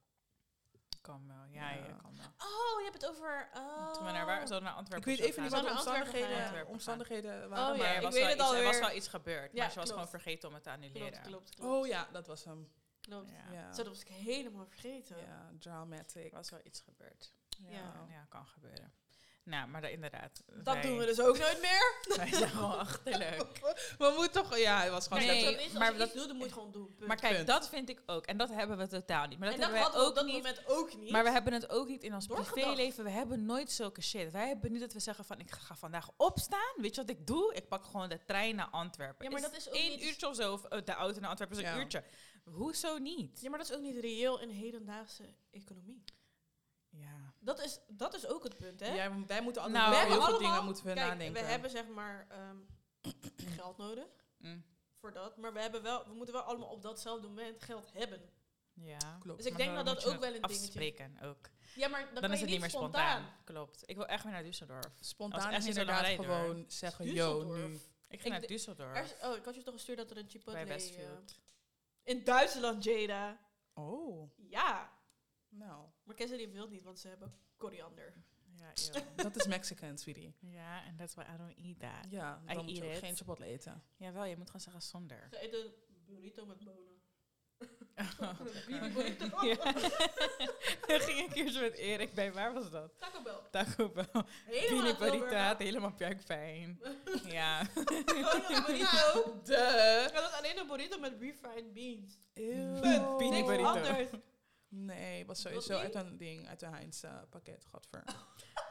Kan wel, ja, ja, Ja. kan wel. Oh, je hebt het over... Oh. Toen we naar, waar, zouden we naar Ik Antwerpen weet of zo even niet wat de omstandigheden. Antwerpen omstandigheden waren. Oh, Maar ja, er ik was weet wel het iets- Er was wel iets gebeurd, Ja, maar ze was klopt. gewoon vergeten om het te annuleren. Klopt, klopt, klopt. Oh ja, dat was hem. Klopt. Ja. Zo, dat was ik helemaal vergeten. ja dramatic. Er was wel iets gebeurd. Ja. Ja. Kan gebeuren. Nou, maar dat, inderdaad. Dat wij- doen we dus ook nooit meer. (laughs) Wij zijn gewoon achterlijk. (laughs) We moeten toch, ja, het was gewoon Nee, maar dat- doet, dan moet je gewoon doen. punt. Maar kijk, Punt. dat vind ik ook. En dat hebben we totaal niet. Maar dat en dat hebben hadden wij we op ook dat niet. moment ook niet. Maar we hebben het ook niet in ons privéleven. We hebben nooit zulke shit. Wij hebben niet dat we zeggen van ik ga vandaag opstaan. Weet je wat ik doe? Ik pak gewoon de trein naar Antwerpen. Ja, maar dat is ook niet- uurtje of zo. Of eh, de auto naar Antwerpen is een Ja. uurtje. Hoezo niet? Ja, maar dat is ook niet reëel in hedendaagse economie. Ja. Dat is, dat is ook het punt, hè? Ja, wij moeten altijd Nou, we heel hebben veel dingen moeten we kijk, nadenken. we hebben zeg maar ehm, (coughs) geld nodig Mm. voor dat. Maar we, hebben wel, we moeten wel allemaal op datzelfde moment geld hebben. Ja. Klopt. Dus ik Maar denk dat dat ook wel een dingetje afspreken ook. Ja, maar dan, is het niet meer spontaan. Klopt. Ik wil echt weer naar Düsseldorf. Spontaan is inderdaad gewoon zeggen, yo, Düsseldorf. nu. Ik ga naar Düsseldorf. Er oh, ik had je toch gestuurd dat er een Chipotle... bij Westfield. In Duitsland, Jada. Oh, Ja. nou. Maar die wil niet, want ze hebben koriander. Ja. Dat is Mexican, sweetie. ja, and that's why I don't eat that. Ja, I dan moet je eat ook it. geen Chipotle eten. Jawel, je moet gewoon zeggen zonder. Ze eten burrito met bonen. (laughs) Oh, (laughs) Een burrito. ja. Dan ging ik eerst met Erik bij, waar was dat? Taco Bell. Taco Bell. Helemaal Pini helemaal pijkfijn. (laughs) ja. Gewoon een burrito. De. Dat was alleen een burrito met refried beans. Eeuw. Pini burrito. anders. Nee, was sowieso uit een ding, uit een Heinz eh, pakket, gadver.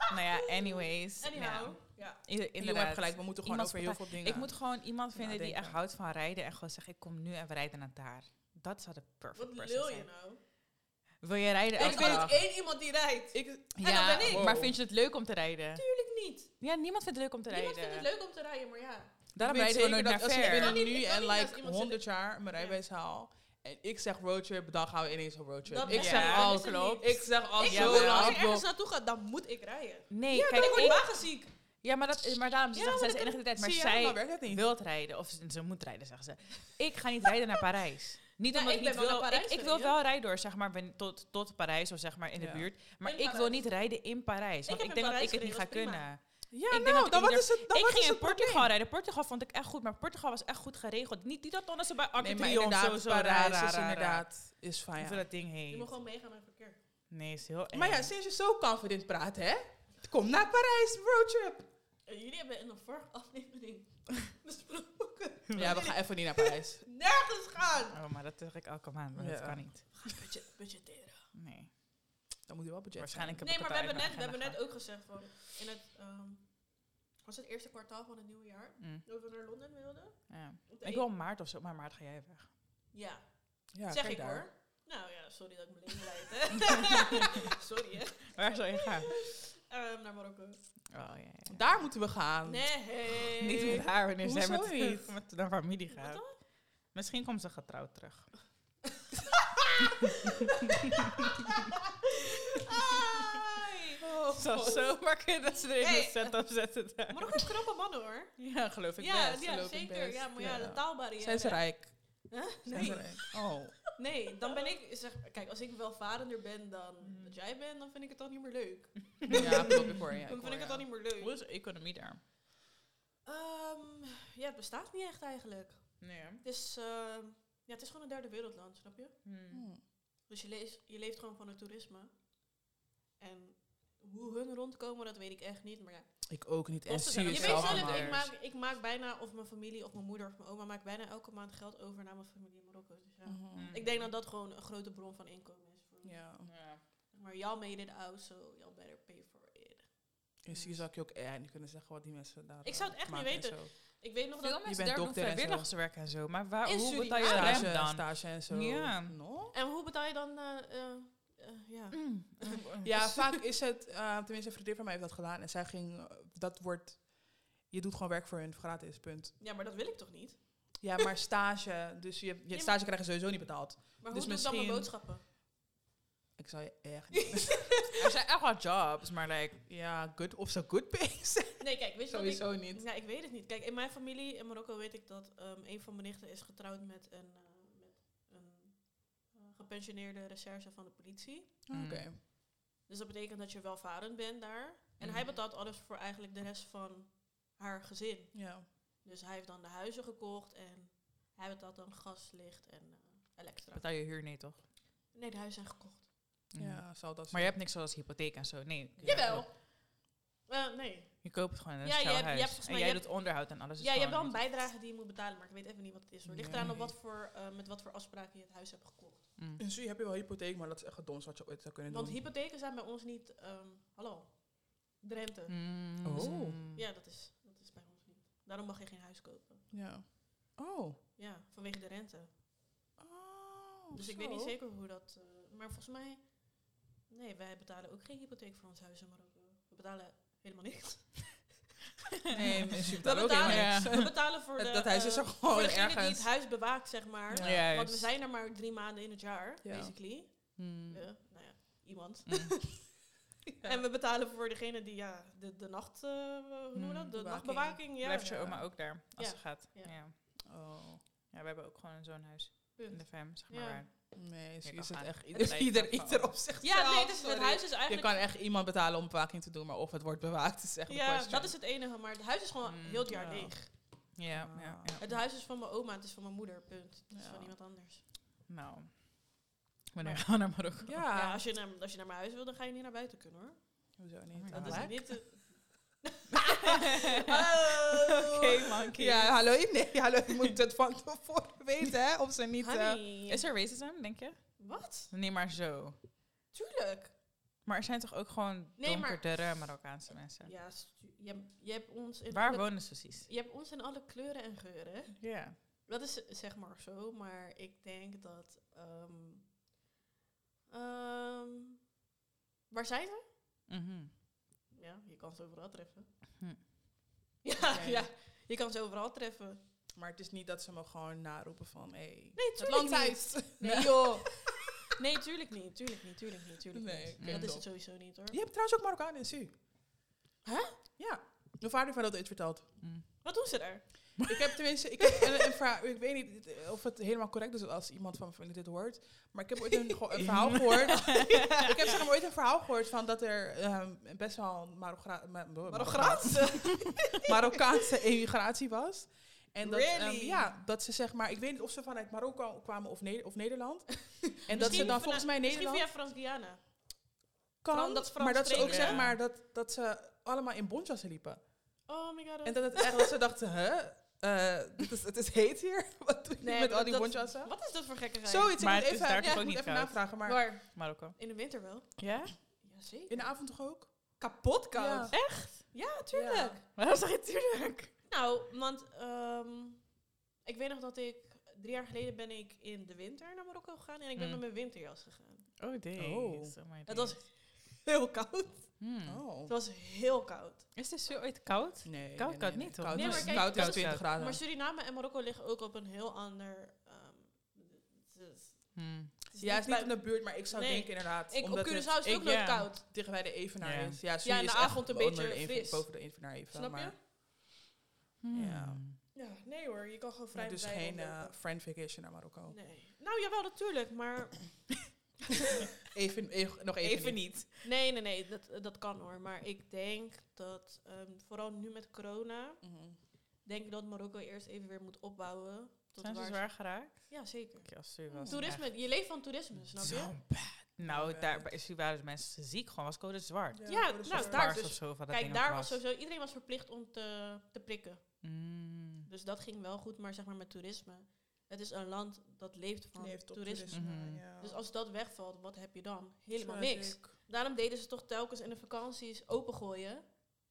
nou ja, anyways. Anyhow. Ja. Ja. Je Inderdaad. hebt gelijk, we moeten gewoon Iemand over heel veel dingen. Ik moet gewoon iemand vinden die echt houdt van rijden en gewoon zegt, ik kom nu en we rijden naar daar. Dat zou de perfect Wat person lul je zijn. nou? Wil je rijden Ik weet dag? één iemand die rijdt. Ik, Ja, dat ben ik. maar vind je het leuk om te rijden? Tuurlijk niet. Ja, niemand vindt het leuk om te Niemand rijden. vindt het leuk om te rijden, maar ja. Daarom rijden we nooit naar dat als ik ver. binnen Ik niet- nu en like iemand 100 jaar mijn rijbewijs haal en ik zeg roadtrip, dan gaan we ineens op roadtrip. Dat ik zeg ja, al, het klopt. ik zeg al Ik zo Ja, wil, als ik ergens naartoe ga, dan moet ik rijden. Nee, Kijk, kijk, ik word ik, wagenziek. ja, maar, dat, maar daarom ze Ja, is de dat enige tijd. Maar je, zij het wil rijden. Of ze, ze moet rijden, zeggen ze. Ik ga niet rijden naar Parijs. Niet Ja, omdat ik niet wel wil. Parijs ik, ik wil wel rijden door, zeg maar, ben, tot, tot Parijs of zeg maar in de buurt. Maar In ik wil niet rijden in Parijs. Want ik, denk dat ik het niet ga kunnen. Ja, Ik denk nou, dat ik is het dan ik ging is in probleem? Portugal rijden. Portugal vond ik echt goed, maar Portugal was echt goed geregeld. Niet, niet dat dan ze bij Nee, Arc inderdaad, zo, zo Parijs is inderdaad, is fijn. Hoe ja. dat ding Je moet gewoon meegaan naar het verkeer. Nee, is heel eng. Maar ja, sinds je zo confident praat, hè? Kom naar Parijs, roadtrip. En jullie hebben in de vorige (laughs) aflevering (laughs) besproken. Ja, we gaan even niet naar Parijs. (laughs) Nergens gaan. Oh, maar dat zeg ik elke maand, maar dat kan niet. Budget, budgetteren. Nee. Dan moet je wel budget Waarschijnlijk Nee, maar we hebben, net, we hebben net ook gezegd van... In het, ehm, was het eerste kwartaal van het nieuwe jaar? Mm, Dat we naar Londen wilden? ja. Ik wil maart of zo, maar maart ga jij weg. Ja, Ja, zeg ik daar. hoor. Nou ja, sorry dat ik mijn leven (laughs) leid, sorry, hè. Waar zou je gaan? Ehm, naar Marokko. Oh, ja, ja. Daar moeten we gaan. Nee. Niet met haar wanneer zij met, niet? (laughs) met de familie gaat. Misschien komt ze getrouwd terug. Ai. (laughs) Oh, Zou God. zomaar kunnen dat ze er in Hey, een set op zetten daar. Marokko is knappe mannen hoor. Ja, geloof ik Ja, best. ja zeker. best. Ja, maar ja, Ja. de taalbarrière. Zijn ze rijk? Huh? Nee. Oh. nee, dan ben ik, zeg, kijk, als ik welvarender ben dan Mhm. dat jij bent, dan vind ik het dan niet meer leuk. (laughs) Ja, klopt, ik hoor je. dan hoor vind ik het dan niet meer leuk. Hoe is de economie daar? Ehm, ja, het bestaat niet echt eigenlijk. Nee, hè? Het is, ehm, ja, het is gewoon een derde wereldland, snap je? Hmm. Hmm. Dus je, je leeft gewoon van het toerisme. En hoe hun rondkomen, dat weet ik echt niet. Maar ja, Ik ook niet. En zie je weet zelf ik maak, ik maak bijna, of mijn familie, of mijn moeder, of mijn oma, maakt bijna elke maand geld over naar mijn familie in Marokko. Dus ja. Mhm. Mm. Ik denk dat dat gewoon een grote bron van inkomen is. Voor me. Ja. Ja. Maar y'all made it out, so y'all better pay for it. En zie je zou ik je ook echt niet kunnen zeggen wat die mensen daar Ik zou het eh, echt niet weten. Ik weet nog Veel dat... Je mensen bent daar doen dokter en zo. vrijwilligerswerk en zo. Maar waar, hoe betaal je Stage, rem dan? Stage en zo. Ja. No? En hoe betaal je dan... eh, eh, eh, ja. Mm. (laughs) Ja, vaak is het, eh, tenminste een vriendin van mij heeft dat gedaan. En zij ging, eh, dat wordt, je doet gewoon werk voor hun gratis, punt. ja, maar dat wil ik toch niet? Ja, maar stage, dus je, je stage krijg je sowieso niet betaald. Maar Dus hoe doe ik dan mijn misschien- boodschappen? Ik zou je echt (laughs) niet... Er zijn echt wel jobs, maar like, ja, good of zo good pays. (laughs) Nee, kijk, weet je wat ik... Sowieso niet. Ja, ik weet het niet. Kijk, in mijn familie in Marokko weet ik dat ehm, een van mijn nichten is getrouwd met een, eh, eh, gepensioneerde recherche van de politie. Mm. Oké. Dus dat betekent dat je welvarend bent daar. En Mhm. hij betaalt alles voor eigenlijk de rest van haar gezin. Ja. Dus hij heeft dan de huizen gekocht en hij betaalt dan gas, licht en eh elektra. betaal je huur niet, toch? Nee, de huizen zijn gekocht. Mm. Ja, zal dat Maar je hebt niks zoals hypotheek en zo. Nee. Jawel. Eh, nee. Je koopt het gewoon een Ja, je hebt- je hebt volgens en mij- jij je doet onderhoud en alles. Is Ja, je hebt wel een bijdrage die je moet betalen, maar ik weet even niet wat het is. Het ligt eraan op Nee. wat voor, eh, met wat voor afspraken je het huis hebt gekocht. Mm. In Su heb je wel hypotheek, maar dat is echt het domste wat je ooit zou kunnen Want doen. hypotheken zijn bij ons niet, ehm, hallo, de rente. Mm. Oh. Ja, dat is, dat is bij ons niet. Daarom mag je geen huis kopen. Ja. Oh. Ja, vanwege de rente. Oh, Dus ik weet niet zeker hoe dat... eh, maar volgens mij... Nee, wij betalen ook geen hypotheek voor ons huis in Marokko. We betalen helemaal niks. (laughs) Nee, We betalen, Ja. we betalen voor de... Dat huis is er eh, gewoon voor degene die ergens. het huis bewaakt, zeg maar. Want we zijn er maar drie maanden in het jaar, Ja. basically. Hmm. Eh, nou ja, iemand. (laughs) Mm. En we betalen voor degene die, ja, de, de nacht... eh, hoe noemen we dat? De bewaking. nachtbewaking. Ja. Blijft je oma ook daar als Ja. ze gaat? Ja. Ja. Oh, ja, we hebben ook gewoon zo'n huis in de fam, zeg maar. Nee, zie kan is het echt ieder, is ieder, ieder op zichzelf. Ja, nee, dus het huis is Je eigenlijk... kan echt iemand betalen om bewaking te doen, maar of het wordt bewaakt is echt ja, question. dat is het enige. Maar het huis is gewoon Mm, heel het jaar ja. leeg. Ja, ja, Ah. ja. Het huis is van mijn oma, het is van mijn moeder, punt. Het is Ja. van iemand anders. Nou, wanneer gaan we naar Marokko? Ja, Ja, als, je naar, als je naar mijn huis wil, dan ga je niet naar buiten kunnen hoor. hoezo Oh niet? my Dat is niet... te- Oké, monkey. Ja, hallo, nee, hallo, je moet het van tevoren weten, hè, of ze niet... eh. Is er racism, denk je? Wat? Nee, maar zo. Tuurlijk. Maar er zijn toch ook gewoon Nee, maar- donkerdere Marokkaanse mensen? Ja, je, je hebt ons in Waar alle, wonen ze precies? Je hebt ons in alle kleuren en geuren. Ja. Dat is zeg maar zo, maar ik denk dat... ehm, ehm, waar zijn ze? Ja, je kan ze overal treffen. Hm. (laughs) Ja, ja, je kan ze overal treffen. Maar het is niet dat ze me gewoon naroepen van, hé, hey, Nee, het tuurlijk niet. Nee joh. (laughs) Nee, tuurlijk niet, tuurlijk niet, tuurlijk niet, tuurlijk Nee, niet. dat is het sowieso niet hoor. Je hebt trouwens ook Marokkaan in Su. Huh? Ja. Mijn vader heeft mij dat ooit verteld. Mm. Wat doen ze daar? Ik heb tenminste, ik, heb een, een verhaal, ik weet niet of het helemaal correct is als iemand van mijn familie dit hoort. Maar ik heb ooit een, (laughs) verhaal gehoord. (laughs) ik heb zeg maar ooit een verhaal gehoord van dat er ehm, best wel Marogra- Ma- Marokkaanse. (laughs) Marokkaanse emigratie was. En dat, ehm, Really? ja, dat ze zeg maar, ik weet niet of ze vanuit Marokko kwamen of, Ne- of Nederland. en dat ze Misschien dan volgens mij Misschien Nederland via Frans-Guyana. kan, dat Frans maar dat ze ook zeg maar dat, dat ze allemaal in bontjassen liepen. Oh my god. En dat het echt dat ze dachten, hè, eh, dit is, het is heet hier. (laughs) Wat doe je Nee, met al die dat- bontjassen? Wat is dat voor gekkigheid? Zoiets, Maar ik het moet even, daar ja, ik ook moet niet even navragen. Maar Waar? Marokko. In de winter wel. Ja? Jazeker. in de avond toch ook? Kapot koud. Echt? Ja, tuurlijk. Ja. Waarom zeg je tuurlijk? Nou, want ehm, ik weet nog dat ik... Drie jaar geleden ben ik in de winter naar Marokko gegaan. En ik ben Mm. met mijn winterjas gegaan. Oh, deze. Oh. Oh my Het was. (laughs) heel koud. Hmm. Oh. Het was heel koud. Is dit zo ooit koud? Nee, Koud, nee, koud nee, niet, toch? Koud, Nee, is- maar kijk, koud dat is is 20 graden. Maar Suriname en Marokko liggen ook op een heel ander... ehm, het is- Hmm. het ja, het is niet in de buurt, maar ik zou Nee. denken inderdaad. ik, op omdat Curaçao is het het ook nooit ja. koud. dicht bij de Evenaar Ja. is. Ja, Ja, in de is avond echt een beetje fris. boven de Evenaar even. Snap je? maar Hmm. Ja. Ja, nee hoor. Je kan gewoon vrij maar dus geen eh, friend vacation naar Marokko. Nee. Nou, jawel, natuurlijk. Maar (coughs) (laughs) Even, even- nog even, niet. nee, nee, nee. Dat, dat kan hoor. Maar ik denk dat, ehm, vooral nu met corona... Mhm. denk ik dat Marokko eerst even weer moet opbouwen. Tot Zijn ze waar zwaar geraakt? Ja, zeker. Ja, Toerisme, je leeft van toerisme, snap je? Zo bad. Nou, daar waren de mensen ziek gewoon. Was code zwart. Ja, nou, daar dus- of zo. Wat dat Kijk, daar was sowieso... Iedereen was verplicht om te, te prikken. Mm. Dus dat ging wel goed. Maar zeg maar met toerisme... Het is een land dat leeft van Leeft toerisme. Mhm. ja. Dus als dat wegvalt, wat heb je dan? Helemaal niks. Daarom deden ze toch telkens in de vakanties opengooien.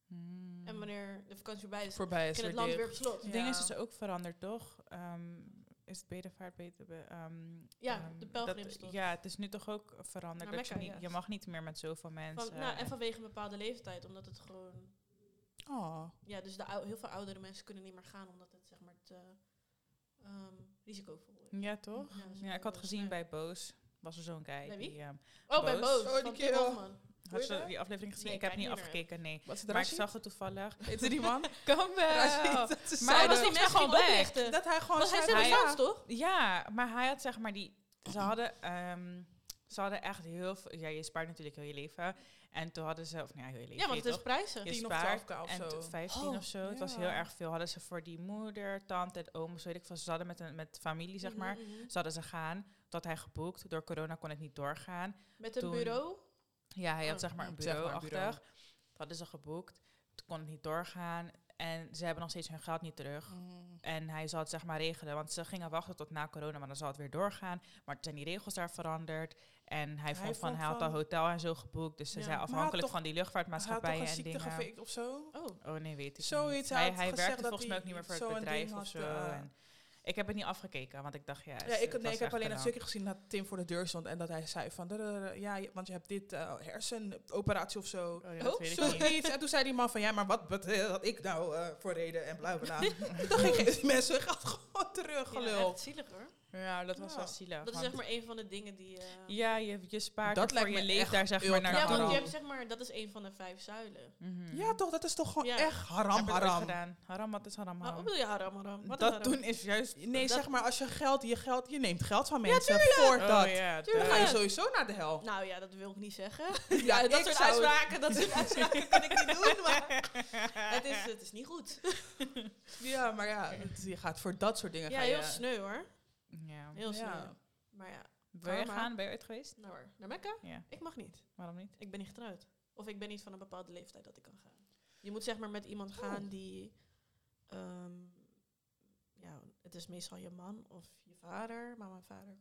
Mm. En wanneer de vakantie voorbij is, Voorbij is het weer land weer op slot. Het ding is Ja. dus ook veranderd, toch? Ehm, is het bedevaart beter? be- ehm, Ja, ehm, de pelgrimstocht. Ja, het is nu toch ook veranderd. Dat je, Mekka, niet, ja. je mag niet meer met zoveel mensen. Van, nou, en vanwege een bepaalde leeftijd, omdat het gewoon... Oh. Ja, dus de, heel veel oudere mensen kunnen niet meer gaan, omdat het zeg maar te ehm, risicovol is. ja, toch? Ja, wel ik had wel gezien bij Boos. Was er zo'n guy. Bij wie? Die, ehm, Oh, bij Boos. Oh, die kerel. Had je ze die aflevering gezien? Nee, ik heb niet afgekeken, nee. Maar ik zag het toevallig. Heet ze die man? (laughs) Kom is Maar hij was die mensen gewoon oplichten. Dat hij gewoon Was hij ja. toch? Ja, maar hij had zeg maar die... Ze hadden, ehm, ze hadden echt heel veel... Ja, je spaart natuurlijk heel je leven. En toen hadden ze... Of nou ja, heel Ja, want het is prijzen. Je 10 of spaart 12k of en zo. t- 15 Oh, of zo. Het was heel erg veel. Hadden ze voor die moeder, tante en oom, zo weet ik veel. Ze hadden met, een, met familie, zeg maar. Mhm, mhm. Ze hadden ze gaan. Tot hij geboekt. Door corona kon het niet doorgaan. Met een Toen- bureau. Ja, hij had Oh, zeg maar een zeg maar bureau achter. Dat hadden ze geboekt. Toen kon het niet doorgaan. En ze hebben nog steeds hun geld niet terug. Mm. En hij zal het zeg maar regelen. Want ze gingen wachten tot na corona, maar dan zal het weer doorgaan. Maar zijn die regels daar veranderd. En hij, vond van, hij had al hotel en zo geboekt. Dus ze Ja. zijn hij afhankelijk van die Hij luchtvaartmaatschappijen een en ziekte dingen. gefaked of zo? Oh. Oh nee, weet ik Zoiets, niet. hij Hij, hij werkte volgens mij hij ook niet meer voor het bedrijf of zo. eh, en Ik heb het niet afgekeken, want ik dacht, ja... Ja, ik, nee, ik heb alleen een stukje gezien dat Tim voor de deur stond en dat hij zei van, "Dadadada, ja, want je hebt dit eh, hersenoperatie of zo. Oh, ja, Oh, weet ik niet. Zoiets. En toen zei die man van, ja, maar wat, wat eh, had ik nou eh, voor reden en bla bla. (laughs) Toen dacht ik, mensen, gaat gewoon terug, Ja, gelul. echt zielig hoor. Ja, dat was Ja. wel zielig. Dat is zeg maar een van de dingen die... eh, Ja, je, je spaart Dat voor lijkt je me leeft daar zeg maar naar ja, want haram. je hebt zeg maar, dat is een van de vijf zuilen. Mhm. Ja, toch? Dat is toch gewoon Ja. echt haram, haram. gedaan. Haram, wat is haram, Maar wat haram? bedoel je haram, haram? Wat Dat haram? doen is juist... Nee, Dat- zeg maar, als je geld, je geld, je neemt geld van mensen voor Oh, dat. ja, Dan ga je sowieso naar de hel. Nou ja, dat wil ik niet zeggen. Ja, (laughs) Ja, dat soort zou- uitspraken, dat soort (laughs) uitspraken kan ik niet doen, maar (laughs) het is, het is niet goed. Ja, maar ja, het- je gaat voor dat soort dingen. Ja, ga je, heel sneu hoor. Ja. Heel sneu. Ja. Maar ja, Wil je gaan? Ben je ooit geweest? nou hoor, naar Mekka? Ja. Ik mag niet. Waarom niet? Ik ben niet getrouwd. Of ik ben niet van een bepaalde leeftijd dat ik kan gaan. Je moet zeg maar met iemand gaan die... ehm, ja, het is meestal je man of je vader. Maar mijn vader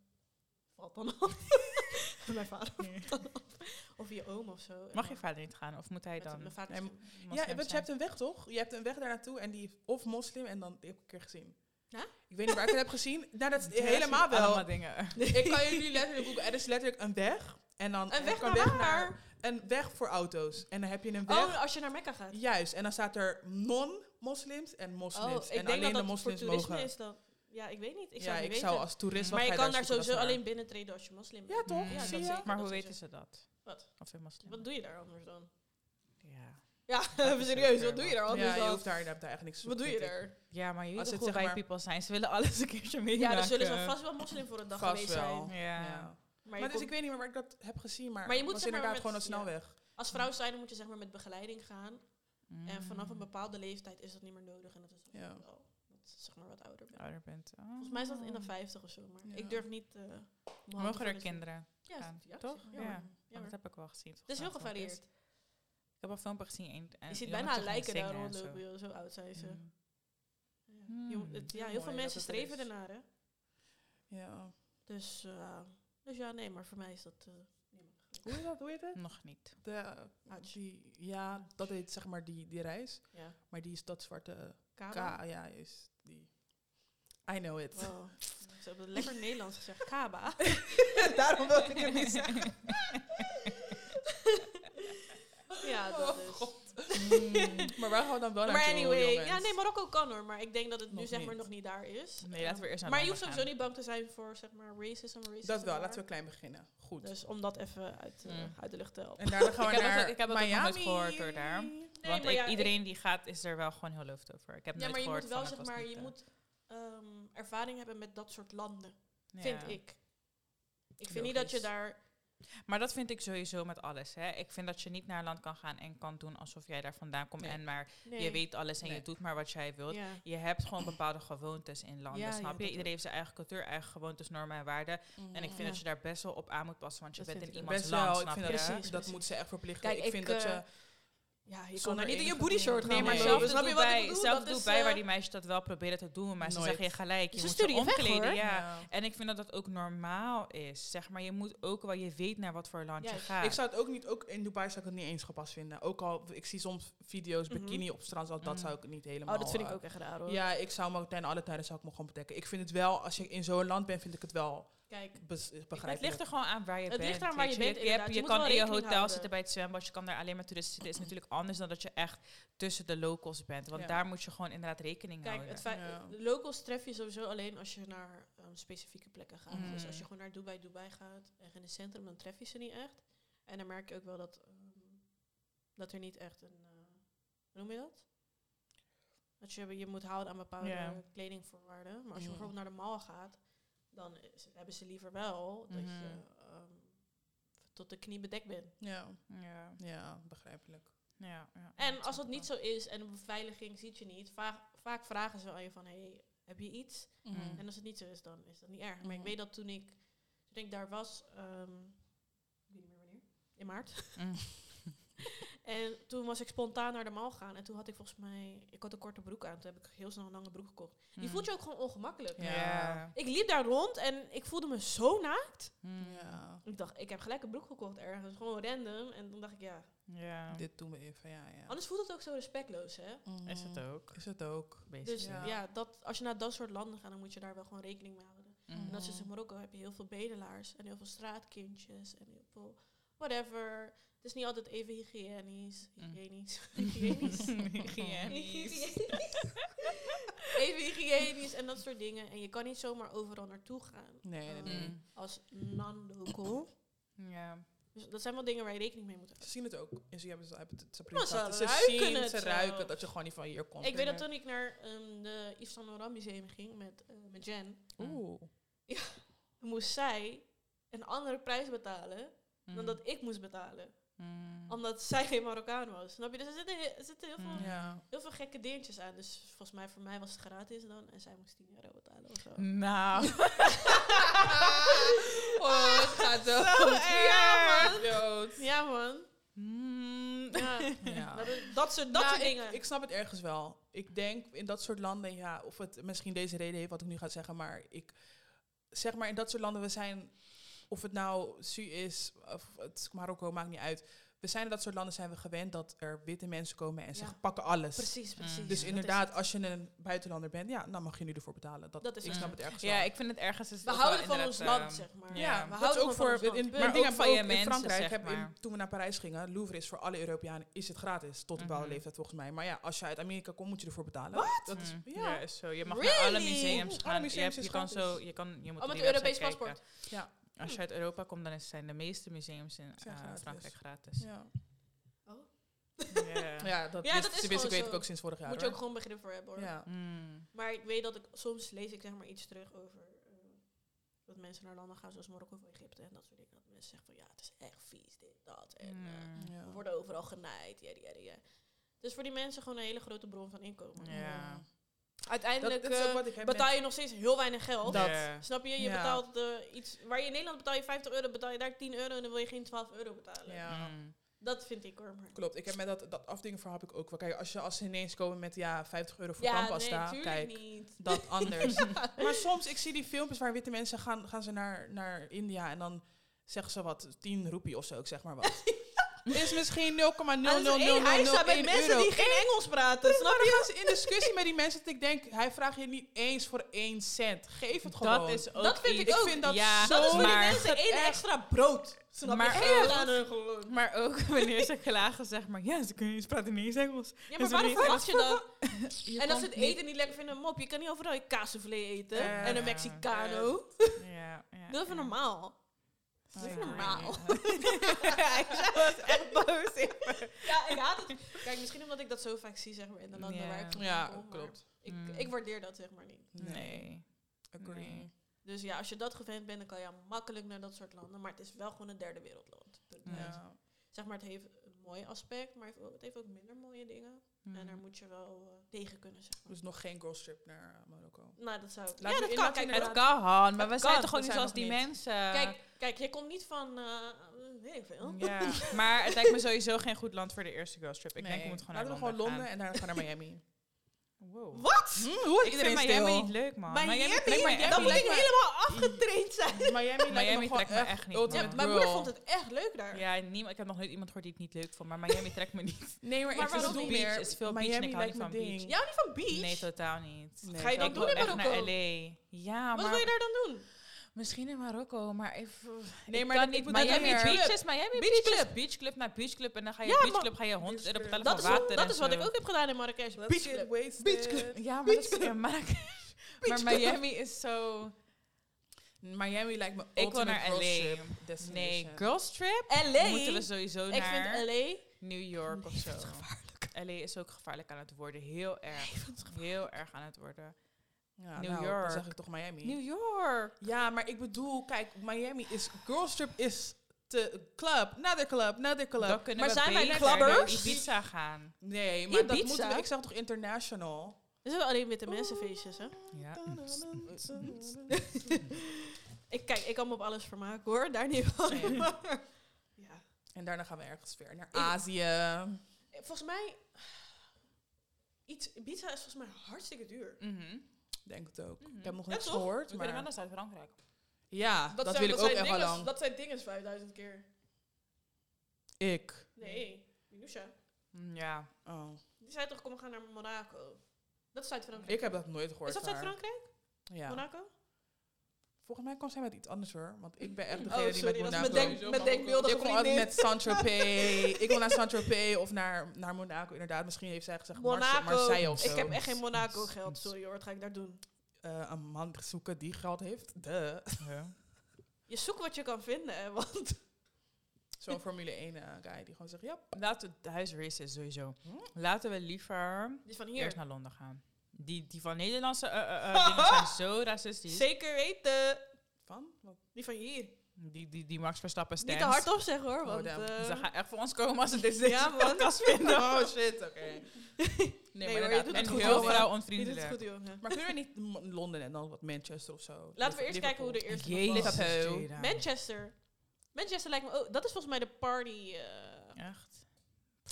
valt dan af. (laughs) mijn vader valt dan af. Of je oom of zo. Mag je vader niet gaan? Of moet hij dan Mijn vader Nee, Ja, want je hebt een weg toch? Je hebt een weg daar naartoe en die is of moslim en dan die heb ik een keer gezien. Ja? Ik weet niet waar ik het heb gezien. Nou, dat (laughs) is Ja, helemaal wel. Allemaal dingen. (laughs) Ik kan jullie letterlijk googlen. Er is letterlijk een weg. En dan Een weg ik naar weg waar? een weg voor auto's. En dan heb je een weg. Oh, als je naar Mekka gaat. Juist. En dan staat er non-moslims en moslims. Oh, ik en alleen dat de voor moslims toerisme mogen. is dan... Ja, ik weet niet. Ik ja, zou ik niet zou weten. als toerist maar je kan daar sowieso alleen binnentreden als je moslim bent. Ja, toch? Ja, Zie je? zeker. Maar hoe weten ze dat? Wat? Of je moslim Wat doe je daar anders dan? Ja. Ja, (laughs) serieus. Wat doe je daar anders Ja, je hoeft daar, je hebt daar echt niks Wat doe je daar? ja, maar je Als weet het hoe wij people zijn. Ze willen alles een keertje meemaken. Ja, er zullen ze vast wel moslim voor een dag Vast geweest wel. zijn. Ja. Ja. Maar, dus komt- ik weet niet meer waar ik dat heb gezien, maar, Maar je moet was zeg maar inderdaad met- gewoon een ja. snelweg. als vrouw zijn moet je zeg maar met begeleiding gaan. En vanaf een Mm. bepaalde leeftijd is dat niet meer nodig. En dat is Ja. wel dat je zeg maar wat ouder bent. ouder bent. Oh. Volgens mij is dat in de 50 of zo. Maar Ja. ik durf niet... eh Mogen er kinderen Ja, gaan, ja, toch? Ja. Ja, Ja, ja, dat heb ik wel gezien. Het is heel gevarieerd. Ik heb een filmpje gezien. Een Je ziet bijna lijken daar en zo. rondlopen. joh, Zo oud zijn ze. Mm. Ja, Hmm. Het- ja, Heel veel mensen streven is. ernaar, hè. Ja. Dus, eh, dus ja, nee, maar voor mij is dat... eh, makkelijk. Hoe heet dat? Hoe heet het? Nog niet. De, die, ja, dat heet zeg maar die, die reis. Ja. Maar die is dat zwarte K. Kaba? Ja, is die. I know it. Wow. Ze hebben het lekker Nederlands gezegd. Kaba. (laughs) (laughs) Daarom wil ik het niet zeggen. (laughs) ja, dat Oh, is. God. Mm. (laughs) Maar waar gaan we dan wel Maar naartoe, anyway, jongens? ja, nee, Marokko kan hoor, maar ik denk dat het nu Nog zeg maar niet. nog niet daar is. Nee, laten we eerst naar Maar je hoeft sowieso niet bang te zijn voor zeg maar racism. racism Dat wel, daar. laten we klein beginnen. Goed. Dus om dat even uit, eh, Mm. uit de lucht te helpen. en daarna gaan we (laughs) Ik heb naar dat- ik heb ook nog nooit gehoord door daar. Nee, Want maar ik, ja, iedereen die gaat is er wel gewoon heel loofd over. Ik heb Ja, nooit maar je gehoord moet wel zeg het maar, je moet ehm, ervaring hebben met dat soort landen, vind ik. Ik vind niet dat je daar... Maar dat vind ik sowieso met alles. Hè. Ik vind dat je niet naar een land kan gaan en kan doen alsof jij daar vandaan komt. Nee. En maar Nee. je weet alles en Nee. je doet maar wat jij wilt. Ja. Je hebt gewoon bepaalde gewoontes in landen, Ja, snap je? Iedereen heeft zijn eigen cultuur, eigen gewoontes, normen en waarden. En ik vind Ja. dat je daar best wel op aan moet passen, want je Dat bent in ik iemands Best land, wel, ik snap vind je? dat, Precies, dat precies. moet ze echt verplichten. Kijk, ik, ik, vind dat eh, je... Ja, je kan Zonder er niet in je booty short gaan. Nee, maar Snap je doe wat bij, is, bij waar eh, die meisjes dat wel proberen te doen, maar ze Nooit. zeggen je gelijk, je Ze moet je weg, omkleden. ja. En ik vind dat dat ook normaal is. Zeg maar, je moet ook wel, je weet naar wat voor land je gaat. Ik zou het ook niet, ook in Dubai zou ik het niet eens gepast vinden. Ook al, ik zie soms video's, Mhm. bikini op strand, dat, dat Mhm. zou ik niet helemaal... Oh, dat vind ik eh, ook echt raar hoor. Ja, ik zou me ten alle tijden zou ik me gewoon bedekken. Ik vind het wel, als je in zo'n land bent, vind ik het wel Kijk, bes- het ligt er gewoon aan waar je Het bent. ligt eraan waar je bent, Je, hebt- Je kan in je hotel houden. zitten bij het zwembad, je kan daar alleen maar toeristen zitten. is natuurlijk anders dan dat je echt tussen de locals bent. Want Ja. daar moet je gewoon inderdaad rekening kijk houden. het Ja. de locals tref je sowieso alleen als je naar ehm, specifieke plekken gaat. Mm. Dus als je gewoon naar Dubai, Dubai gaat en in het centrum, dan tref je ze niet echt. En dan merk je ook wel dat, ehm, dat er niet echt een, eh, hoe noem je dat? Dat je je moet houden aan bepaalde kledingvoorwaarden. Maar als je Mm. bijvoorbeeld naar de mall gaat, dan is- hebben ze liever wel dat je Mhm. ehm, tot de knie bedekt bent. Ja, ja, ja, begrijpelijk. ja, ja, En als dat niet zo is en de beveiliging ziet je niet, vaak, vaak vragen ze wel aan je van, hey, heb je iets? Mhm. En als het niet zo is, dan is dat niet erg. Maar ik Mhm. weet dat toen ik, toen ik daar was, ehm, ik weet niet meer wanneer, in maart. (laughs) Mm. En toen was ik spontaan naar de mall gaan. En toen had ik volgens mij... Ik had een korte broek aan. Toen heb ik heel snel een lange broek gekocht. Die Mm. voelt je ook gewoon ongemakkelijk. Ja. Ja. Ik liep daar rond en ik voelde me zo naakt. Mm. Ja, Ik dacht, ik heb gelijk een broek gekocht ergens. Gewoon random. En toen dacht ik, ja... Ja. dit doen we even, ja. ja. Anders voelt het ook zo respectloos, hè? Mhm. Is het ook. Is het ook. Dus basically. ja, dat, als je naar dat soort landen gaat, dan moet je daar wel gewoon rekening mee houden. Mm. En als je in Marokko heb je heel veel bedelaars en heel veel straatkindjes en heel veel whatever. Het is niet altijd even hygiënisch. Mm. Hygiënisch. (laughs) Hygiënisch. Hygiënisch. (laughs) even hygiënisch en dat soort dingen. En je kan niet zomaar overal naartoe gaan. Nee, nee, Ehm, nee. Mm. Als non-local. Ja. Dus dat zijn wel dingen waar je rekening mee moet houden. Ze zien het ook. En ze hebben, ze hebben het, ze, ruiken zien, het ze ruiken zelfs. dat je gewoon niet van hier komt. Ik weet dat toen ik naar um, de Yves Saint Laurent museum ging met, eh, met Jen, Oeh. moest zij een andere prijs betalen dan Mm. dat ik moest betalen. Mm. Omdat zij geen Marokkaan was. Snap je? Dus er zitten, er zitten heel, veel, Mm. Ja. heel veel gekke dingetjes aan. Dus volgens mij, voor mij was het gratis dan. En zij moest 10 euro betalen of zo. Nou. (laughs) Oh, het gaat dood. Zo erg. Ja, man. Dood. Ja, man. Mm. Ja. (laughs) Ja. Dat, soort, dat Nou, soort ik, dingen. ik snap het ergens wel. Ik denk in dat soort landen, ja, of het misschien deze reden heeft wat ik nu ga zeggen, maar ik zeg maar in dat soort landen, we zijn, of het nou Su is of het Marokko, maakt niet uit. We zijn in dat soort landen zijn we gewend dat er witte mensen komen en ze Ja. pakken alles. precies, precies. Mm. Dus Dat inderdaad, als je een buitenlander bent, ja, dan mag je nu ervoor betalen. Dat, Dat is ik het. snap het ergens Ja, wel. ik vind het ergens... Is We houden van ons land, eh, zeg maar. ja. Ja, we houden ook voor in, maar Maar dingen van je in mensen, Frankrijk. zeg Heb, in- maar. toen we naar Parijs gingen, Louvre is voor alle Europeanen is het gratis tot een bepaalde Mhm. leeftijd volgens mij. Maar ja, als je uit Amerika komt, moet je ervoor betalen. Wat? Dat is, Mm. ja. Ja, is zo. Je mag naar alle museums Alle gaan. museums je, hebt, je kan zo, je kan, je moet Oh, met die Europees paspoort. Ja. Als je uit Europa komt, dan zijn de meeste museums in Zijn gratis. Frankrijk gratis. Ja. Ja. (laughs) Ja, dat, Ja, wist, dat is wist, ik gewoon weet ik ook sinds vorig jaar. Moet je ook gewoon begrip voor hebben hoor. Ja. Mm. Maar ik weet dat ik soms lees ik zeg maar iets terug over eh, dat mensen naar landen gaan zoals Marokko of Egypte en dat soort dingen. Dat mensen zeggen van ja, het is echt vies, dit, dat. En eh, Mm. Ja. we worden overal genaaid, ja, ja, ja. Dus voor die mensen gewoon een hele grote bron van inkomen. Ja. Uiteindelijk dat eh, betaal je nog steeds heel weinig geld. Dat. Snap je? Je Ja. betaalt eh, iets waar je in Nederland betaal je 50 euro, betaal je daar 10 euro en dan wil je geen 12 euro betalen. Ja. Mm. Dat vind ik hoor. Maar. Klopt, ik heb met dat, dat afdingen voor heb ik ook wel. Kijk, als, je, als ze ineens komen met ja, 50 euro voor Ja, tandpasta, kijk, niet. dat anders. (laughs) Maar soms, ik zie die filmpjes waar witte mensen gaan, gaan ze naar, naar India en dan zeggen ze wat, 10 roepie of zo, ik zeg maar wat. (laughs) Is misschien 0,00001 Ah, dat is één eisa bij mensen euro. die geen Engels praten, Dus snap maar dan je? gaan ze in discussie met die mensen dat ik denk, hij vraagt je niet eens voor 1 cent. Geef het gewoon. Dat is ook Dat vind iets. ik ook. vind dat ja, zo Dat is voor die mensen één extra brood. Snap Maar je? ook- Heel aan hun gewoon. maar ook (laughs) wanneer ze klagen, zeg maar, ja, ze, kunnen, ze praten niet eens Engels. Ja, maar ze waarom niet verwacht je dat? En als ze het eten niet lekker vinden, mop. Je kan niet overal je kaassoufflé eten. Eh, en een Mexicano. Ja, ja, Doe even ja. normaal. Niet- even Ja, normaal. (laughs) Hij was echt boos. Ja, ik haat het. Kijk, misschien omdat ik dat zo vaak zie, zeg maar, in de landen Ja. waar ik vandaan Ja, kom. klopt. Ik, Mm. ik waardeer dat, zeg maar, niet. Nee. Agree. Nee. Dus ja, als je dat gewend bent, dan kan je makkelijk naar dat soort landen. Maar het is wel gewoon een derde wereldland. Ja. Zeg maar, het heeft mooi aspect, maar het heeft ook- minder mooie dingen. Mm. En daar moet je wel eh, tegen kunnen, maar. Dus nog geen girlstrip naar eh, Marokko. Nou, dat zou... Laten ja, we dat kan. Kijk, Het kan, maar we Het zijn kan, toch we ook niet zijn zoals die niet. mensen. Kijk, kijk, je komt niet van... eh, weet ik veel. Ja, (laughs) maar het lijkt me sowieso geen goed land voor de eerste girlstrip. Ik denk, we moeten gewoon Laten naar we Londen gewoon Londen gaan. en daarna gaan we naar Miami. (laughs) Wow. Wat? Hm, hoe Ik vind Miami niet leuk, man. Miami? Miami Dan moet ik me- helemaal afgetraind zijn. Miami, lijkt me Miami trekt me echt niet, ultimate Ja, man. mijn moeder vond het echt leuk daar. Ja, niemand, ik heb nog nooit iemand gehoord die het niet leuk vond, maar Miami (laughs) trekt me niet. Nee, maar, Maar ik meer, Beach is veel beach en ik hou niet van beach. Jij houdt niet van beach? Nee, totaal niet. Nee. Ga je dan ik doen wil in echt Marokko? naar LA. Ja, Wat maar wil je daar dan doen? Misschien in Marokko, maar even... Nee, ik maar kan dat- niet. ik Miami meer- Beach is Miami Beach Beach, Club. is beachclub naar beachclub en dan ga je Ja, beachclub, maar- ga je 100 euro betalen Dat voor water dat en is wat ik ook heb gedaan in Marrakesh. Beach Club. wasted. Beach Club. Ja, maar dat is in Marrakesh. (laughs) Maar Miami is zo... Miami lijkt me Ik wil ultimate naar LA. Nee, girls trip LA? moeten we sowieso Ik naar vind LA... New York of zo. dat is gevaarlijk. LA is ook gevaarlijk aan het worden. Heel erg. Heel erg aan het worden. Ja, New nou, York. Dan zeg ik toch Miami. New York. Ja, maar ik bedoel, kijk, Miami is girls trip is de club, another club, another club. Dan kunnen Maar we zijn wij clubbers? naar Ibiza gaan. Nee, maar dat moeten we. Ik zeg toch international. Dit zijn alleen witte mensenfeestjes, hè? Ja. (laughs) Ik, kijk, ik kan me op alles vermaken, hoor. Daar niet van. (laughs) Ja. En daarna gaan we ergens ver naar Azië. Volgens mij, iets, Ibiza is volgens mij hartstikke duur. Mhm. Denk het ook. Mhm. Ik heb nog niks gehoord. We kunnen wel Maar naar Zuid-Frankrijk. ja, dat, zijn- wil ik ook echt wel lang. Dat zijn dingen 5000 keer. Ik. Nee, Minusha. Mm, Ja. Oh. Die zei toch, kom we gaan naar Monaco. Dat is Zuid-Frankrijk. Ik heb dat nooit gehoord. Is dat. Zuid-Frankrijk? Ja. Monaco? Volgens mij kwam zij met iets anders hoor. Want ik ben echt Oh, degene die sorry, met dat is Monaco... denk- denkbeeldige ik kom altijd met Saint-Tropez. (laughs) ik wil naar Saint-Tropez of naar, naar Monaco. Inderdaad, misschien heeft zij gezegd Monaco. Marseille of zo. ik heb echt geen Monaco geld. (laughs) Sorry hoor, wat ga ik daar doen? Eh, een man zoeken die geld heeft. De. (laughs) Je zoekt wat je kan vinden, hè, want... Zo'n Formule 1 eh, guy die gewoon zegt, ja. Laten we, is sowieso. Hm? Laten we liever Die van hier. eerst naar Londen gaan. Die, die van Nederlandse eh, eh, eh, dingen zijn zo (laughs) racistisch. Zeker weten. Van? Wat? Die van hier. Die, die, die Max Verstappen Niet stands. te hard op zeggen hoor, Oh, want... eh, Ze gaan echt voor ons komen als ze dit deze Ja, podcast vinden. (laughs) Oh shit, oké. Nee, Nee, maar hoor, je inderdaad. doet En het goed, heel vrouw onvriendelijk. goed, jongen. Maar kunnen we niet Londen en dan wat Manchester of zo? Laten we eerst kijken hoe de eerste Jezus, was. Manchester. Manchester lijkt me ook... Dat is volgens mij de party... eh, Echt.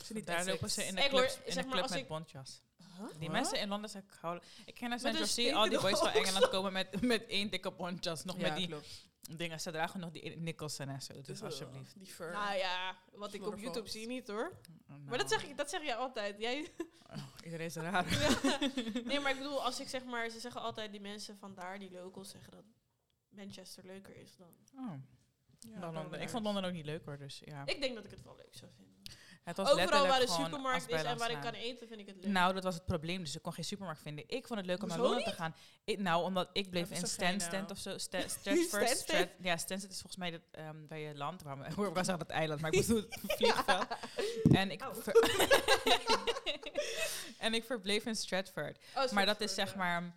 Is niet Daar dat lopen ze in de club, in zeg de maar, club als met huh? Die Huh? mensen in Londen zijn gehouden. Ik ken naar een Jersey, al die boys van. Engeland komen met, met één dikke bontjas. Nog Ja, met die klopt. dingen. Ze dragen nog die Nicholson en zo. Dus alsjeblieft. Die fur. Nou ja, wat ik op YouTube zie niet hoor. Nou, Maar dat zeg, ik, dat zeg jij altijd. Jij, (laughs) Iedereen is raar. nee, maar ik bedoel, als ik zeg maar, ze zeggen altijd die mensen van daar, die locals, zeggen dat Manchester leuker is dan. Oh, Ja, dan Londen. Ik vond Londen ook niet leuk hoor. Dus ja. Ik denk dat ik het wel leuk zou vinden. Het was Overal waar de supermarkt is en waar ik kan eten, vind ik het leuk. Nou, dat was het probleem. Dus ik kon geen supermarkt vinden. Ik vond het leuk om naar Londen te gaan. Ik, nou, omdat ik bleef in geen, Stansted eh, of zo. (laughs) Sta- Stratford. Ja, Stansted is volgens mij dat, ehm, waar je land... Waar, we- ik kan zeggen dat eiland, maar ik bedoel het (laughs) vliegveld. En ik, ver- (laughs) en ik verbleef in Stratford. Oh, Maar dat is zeg maar...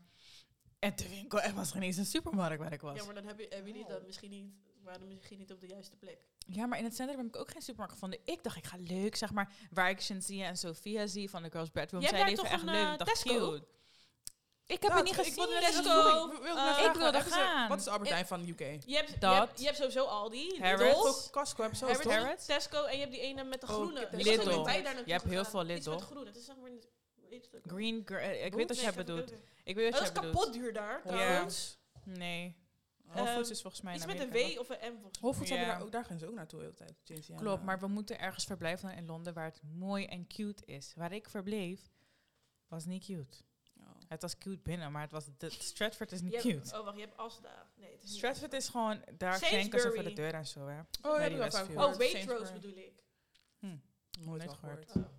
En de winkel, er was geen eens een supermarkt waar ik was. Ja, maar dan heb je, hebben jullie Oh. dat misschien niet, waren misschien niet op de juiste plek. Ja, maar in het centrum heb ik ook geen supermarkt gevonden. Ik dacht, ik ga leuk, zeg maar, waar ik Shansia en Sophia zie van de Girls Bedroom. Je hebt Zij leven echt een, leuk. eh, Ik dacht, Tesco? cute. Ik heb Dat, het niet ik gezien. Tesco. ik vragen, ik wilde gaan. Wat is de Albertijn van UK? Je hebt, je hebt, Dat. je hebt sowieso Aldi, Harrods. Lidl, Costco hebben ze Harrods? Tesco en je hebt die ene met de Oh, groene. heb Lidl. Je hebt heel veel Iets met Lidl. groen. Het is zeg maar? Green, gr- eh, ik weet wat jij ik ga het bedoelt. Ik weet wat Dat is jij bedoelt. kapot duur daar, trouwens. Nee. Eh, Whole Foods is volgens mij Iets met een W of een M volgens mij. Ja. hebben daar ook, daar gaan ze ook naartoe de hele tijd. Klopt, maar we moeten ergens verblijven in Londen waar het mooi en cute is. Waar ik verbleef, was niet cute. oh. Het was cute binnen, maar het was de, Stratford is niet Je hebt- cute. oh, wacht, je hebt Asda. Nee, het is niet Stratford is gewoon, daar schenken ze voor de deur en zo, hè. Oh, ja, die die was Westfield. Oh. Waitrose Sainsbury. bedoel ik. Nooit Nooit gehoord. gehoord.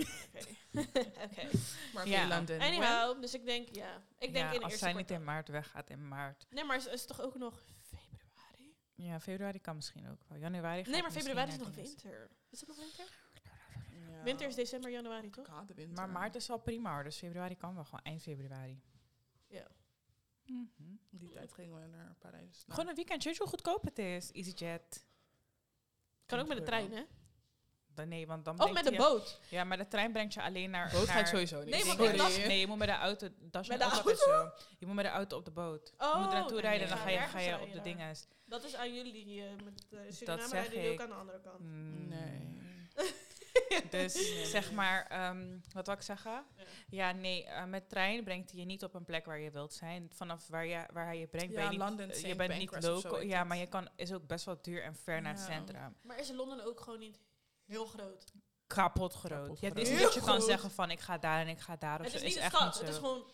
Oké. Oké. (laughs) Maar Ja. ja. London. Anyhow, dus ik denk, ja. Ik denk ja, in de als zij niet in maart weggaat, in maart. Nee, maar is, is toch ook nog februari? Ja, februari kan misschien ook wel. Januari gaat Nee, maar februari is nog winter. Is het nog winter? Ja. Winter is december, januari, toch? Haat de winter. Maar maart is wel prima hoor, dus februari kan wel gewoon eind februari. Ja. Mhm. Die tijd gingen we naar Parijs. Gewoon een weekend, weet je hoe goedkoop het is? EasyJet. Kan ook met de trein, hè? Dan, nee, want dan Of brengt met de je- boot. Ja, maar de trein brengt je alleen naar... boot ga ik naar sowieso niet. Nee, want Sorry. ik dacht- Nee, je moet met de auto. Dat is Met de altijd zo. Je moet met de auto op de boot. je Oh, moet er naartoe rijden en nee, dan ga je, ga je op de dingen. Dat is aan jullie. eh met uh, Dat Suriname zeg rijden jullie ook ik. aan de andere kant. Mm. Nee. (laughs) Dus Nee, zeg maar, ehm, wat wil ik zeggen? Ja. Ja, nee, eh, met trein brengt hij je niet op een plek waar je wilt zijn. Vanaf waar, je, waar hij je brengt, ben je niet, London, je bent niet local. Ja, maar je kan, is ook best wel duur en ver naar het centrum. Maar is Londen ook gewoon niet heel groot? Kapot groot. Kapot ja, het is niet dat je kan zeggen van ik ga daar en ik ga daar. Of Het zo. is niet echt niet het is zo. gewoon...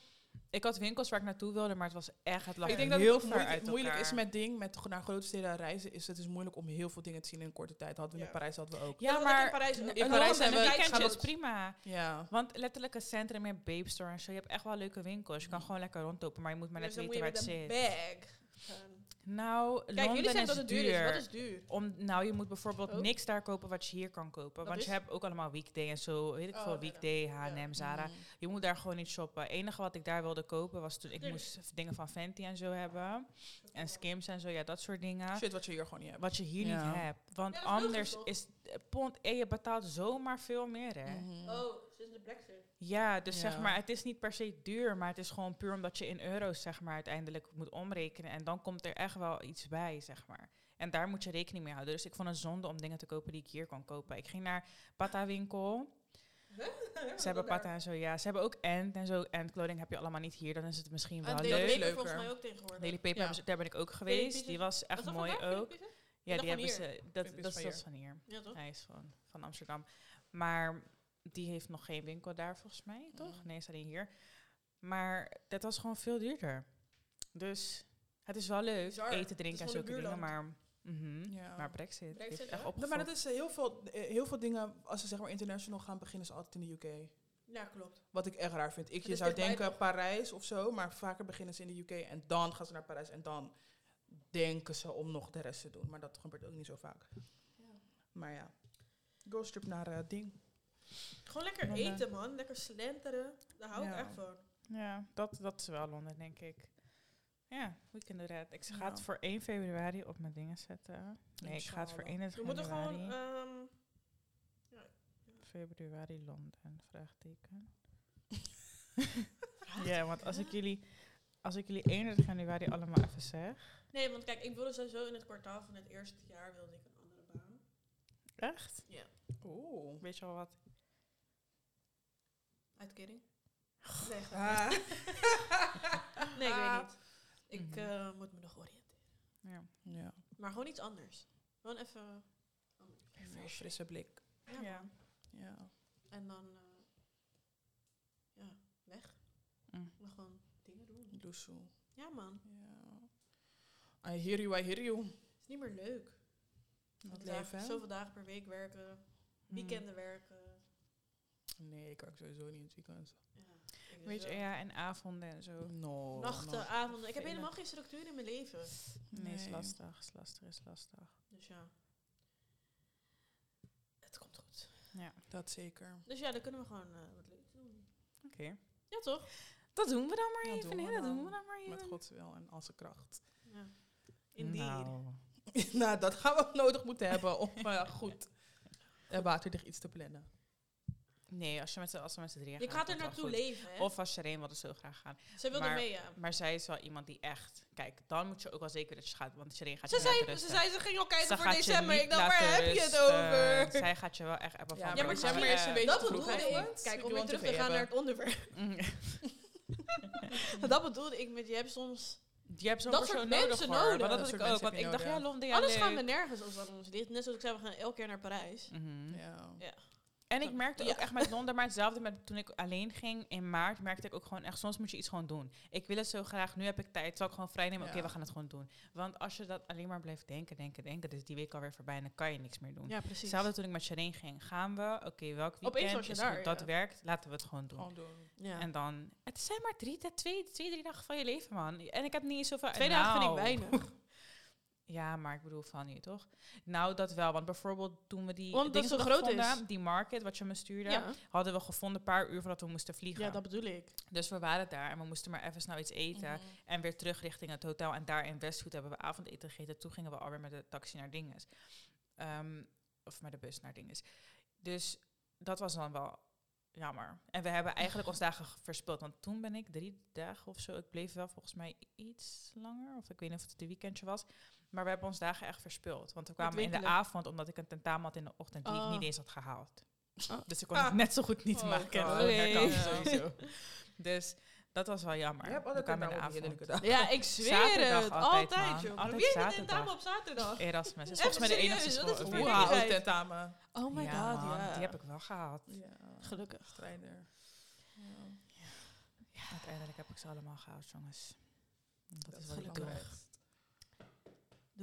Ik had winkels waar ik naartoe wilde, maar het was echt, het lag Ik denk dat heel het moeilijk, uit moeilijk is met ding, met naar grote steden reizen, is het is moeilijk om heel veel dingen te zien in een korte tijd. Hadden we Ja. in Parijs hadden we ook. Ja, Ja, maar in Parijs, in in Parijs hebben we- we weekendje is weekendjes. prima. Ja. Want letterlijk een centrum, meer Babe Store en zo. Je hebt echt wel leuke winkels. Je kan gewoon lekker rondlopen, maar je moet maar net weten je waar het een zit. bag gaan. Nou, Kijk, Londen jullie zeggen is dat het duur is. Wat is duur? Om, nou, je moet bijvoorbeeld Oh. niks daar kopen wat je hier kan kopen. Dat want is? je hebt ook allemaal weekday en zo. Weet ik Oh, veel, weekday. H&M, Ja. Zara. Mm. Je moet daar gewoon niet shoppen. Het enige wat ik daar wilde kopen was toen ik moest dingen van Fenty en zo hebben. En Skims en zo, ja, dat soort dingen. Shit wat je hier gewoon niet hebt. Wat je hier Ja. niet hebt. Want Ja, is anders is eh, pond en je betaalt zomaar veel meer, hè. Mhm. Oh, sinds de brexit. Ja, dus zeg maar, het is niet per se duur, maar het is gewoon puur omdat je in euro's zeg maar uiteindelijk moet omrekenen en dan komt er echt wel iets bij, zeg maar. En daar moet je rekening mee houden. Dus ik vond het zonde om dingen te kopen die ik hier kon kopen. Ik ging naar Pata winkel. (laughs) Ze hebben Pata en zo, ja. Ze hebben ook End en zo. En kleding heb je allemaal niet hier. Dan is het misschien wel En leuk. Daily leuk. Paper volgens mij ook tegenwoordig. Daily Paper, Ja. hebben ze- daar ben ik ook geweest. Die was echt Was mooi vandaag, ook. Ja, die hebben ze. Dat, dat, van dat hier. is van hier. Ja, toch? Hij is van, van Amsterdam. Maar die heeft nog geen winkel daar volgens mij, toch? Mm. Nee, is alleen hier. Maar dat was gewoon veel duurder. Dus het is wel leuk, Bizar. eten, is drinken en zulke dingen. Maar, mhm. Ja. maar Brexit, Brexit, heeft ja? echt Nee, opgefokt. maar dat is eh, heel veel, eh, heel veel dingen, als ze zeg maar international gaan, beginnen ze altijd in de UK. Ja, klopt. Wat ik echt raar vind. Ik, je is zou denken toch? Parijs of zo, maar vaker beginnen ze in de UK en dan gaan ze naar Parijs en dan denken ze om nog de rest te doen. Maar dat gebeurt ook niet zo vaak. Maar ja, ghost trip naar eh, ding. Gewoon lekker Londen. eten, man. Lekker slenteren. Daar hou ik Ja. echt van. Ja, dat, dat is wel Londen, denk ik. Ja, we can do that. Ik ga Ja. het voor 1 februari op mijn dingen zetten. Nee, ik ga het voor Inshallah. 31 We moeten gewoon... ehm, Februari Londen, vraagteken. (laughs) ja, want als ik jullie, als ik jullie 31 januari allemaal even zeg. nee, want kijk, ik wilde sowieso in het kwartaal van het eerste jaar wilde ik een andere baan. Echt? Oeh. Weet je al wat? Uitkering? Nee, Ah. (laughs) nee, ik weet niet. Ik Mhm. eh, moet me nog oriënteren. Ja. Ja, Maar gewoon iets anders. Gewoon even... anders. een frisse blik. Ja, Ja. En dan... eh, ja, weg. Mm. Maar gewoon dingen doen. Doe zo. Ja, man. Ja. I hear you, I hear you. Het is niet meer leuk. Dat Want leven, hè? Zoveel dagen per week werken. Weekenden werken. Nee, ik kan sowieso niet in het weekend. Ja, Weet je, ja, en avonden en zo. No. Nachten, no. avonden. Ik heb helemaal geen structuur in mijn leven. Nee, is Nee. lastig, is lastig, is lastig. Dus ja. Het komt goed. Ja, Dat zeker. Dus ja, dan kunnen we gewoon eh, wat leuks doen. oké. Ja, toch? Dat doen we dan maar Dat even. doen we nee, dat dan. doen we dan maar even. Met Gods wil en als kracht. Ja. Indeed. Nou, (laughs) nou, dat gaan we nodig moeten hebben om eh, goed uh, waterdicht iets te plannen. Nee, als, je met z'n- als we met z'n drieën Ik gaan, ga er naartoe leven, hè. Of als Shereen wilde zo graag gaan. Ze wilde maar- mee, ja. Maar zij is wel iemand die echt... Kijk, dan moet je ook wel zeker dat je gaat. Want Shereen gaat Ze je zei, ze zei, ze ging al kijken Ze voor gaat je december. Ik dacht, waar heb je het over? Zij gaat je wel echt appen van... Ja, maar december is een beetje Dat te vroeg, bedoelde ik. Kijk, om weer terug te gaan naar het onderwerp. mm. (laughs) (laughs) dat bedoelde ik met, je hebt soms... Je hebt zo'n Dat soort nodig mensen hoor. nodig. Maar dat Dat had ik ook. Want ik je dacht, ja. Londen, ja, Anders leuk. gaan we nergens als dat ons ligt. Net zoals ik zei, we gaan elk keer naar Parijs. Mhm. Ja. Ja. En ik merkte Ja. ook echt met Londen, maar hetzelfde met toen ik alleen ging in maart, merkte ik ook gewoon echt, soms moet je iets gewoon doen. Ik wil het zo graag, nu heb ik tijd, zal ik gewoon vrij nemen, oké, we gaan het gewoon doen. Want als je dat alleen maar blijft denken, denken, denken, dus die week alweer voorbij en dan kan je niks meer doen. Ja, precies. Hetzelfde toen ik met Shireen ging, gaan we, oké, welk weekend je is daar, goed, dat ja. werkt, laten we het gewoon doen. Gewoon doen. Ja. En dan, het zijn maar drie, twee, twee, drie dagen van je leven, man. En ik heb niet zoveel... Twee dagen vind ik nou, weinig. (laughs) Ja, maar ik bedoel van je, toch? Nou, dat wel. Want bijvoorbeeld toen we die Want dat dingen zo groot is. die market, wat je me stuurde, Ja. hadden we gevonden een paar uur voordat we moesten vliegen. ja, dat bedoel ik. Dus we waren daar en we moesten maar even snel iets eten. Mhm. En weer terug richting het hotel. En daar in Westwood hebben we avondeten gegeten. Toen gingen we alweer met de taxi naar Dinges. Ehm, of met de bus naar Dinges. Dus dat was dan wel jammer. En we hebben eigenlijk ons dagen verspild. Want toen ben ik drie dagen of zo. Ik bleef wel volgens mij iets langer. Of ik weet niet of het een weekendje was. Maar we hebben ons dagen echt verspild. Want we kwamen in de avond omdat ik een tentamen had in de ochtend die ik Oh. niet eens had gehaald. Oh. Dus ik kon het net zo goed niet Oh, maken. God. Dat sowieso. Dus dat was wel jammer. Je hebt altijd in de avond. Ja, ik zweer Zaterdag het. altijd, Altijd, man. joh. Altijd Wie heeft een tentamen op zaterdag? Erasmus. is Even volgens mij de enige dat is school. een tentamen. Oh my Ja, god, man, ja. Die heb ik wel gehad. Ja. Gelukkig. Strijder. Ja. Uiteindelijk heb ik ze allemaal gehaald, jongens. Dat, Dat is is wat ik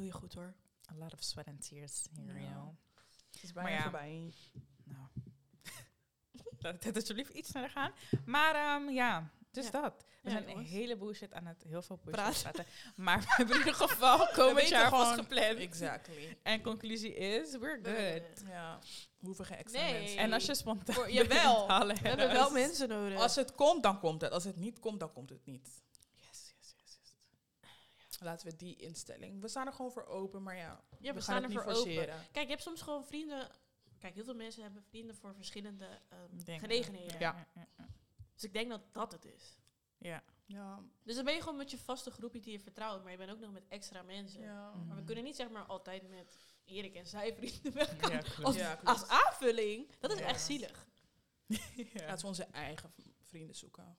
doe. je goed hoor. A lot of sweat and tears here, you know. Het is Maar bijna ja. voorbij. Nou. (laughs) Laat het alsjeblieft iets sneller gaan. Maar ehm, ja, dus Ja. dat. We Ja, zijn een jongens. hele bullshit aan het heel veel Praten. praten. Maar we hebben in ieder geval (laughs) komend jaar gewoon- vastgepland. Exactly. En conclusie is, we're good. Ja. We hoeven geen extra Nee. mensen. En als je spontaan Voor- jawel. halen, We hebben wel mensen nodig. Als het komt, dan komt het. Als het niet komt, dan komt het niet. Yes, yes, yes, yes. Laten we die instelling. We staan er gewoon voor open, maar ja, ja, we, staan er voor open. Kijk, je hebt soms gewoon vrienden... Kijk, heel veel mensen hebben vrienden voor verschillende ehm, Dingen. gelegenheden. Ja. Dus ik denk dat dat het is. Ja. Ja. Dus dan ben je gewoon met je vaste groepje die je vertrouwt, maar je bent ook nog met extra mensen. Ja. Mhm. Maar we kunnen niet zeg maar altijd met Erik en zij vrienden weggaan. Ja. Als, Ja, als aanvulling, dat is Ja. echt zielig. (laughs) Laten we onze eigen vrienden zoeken.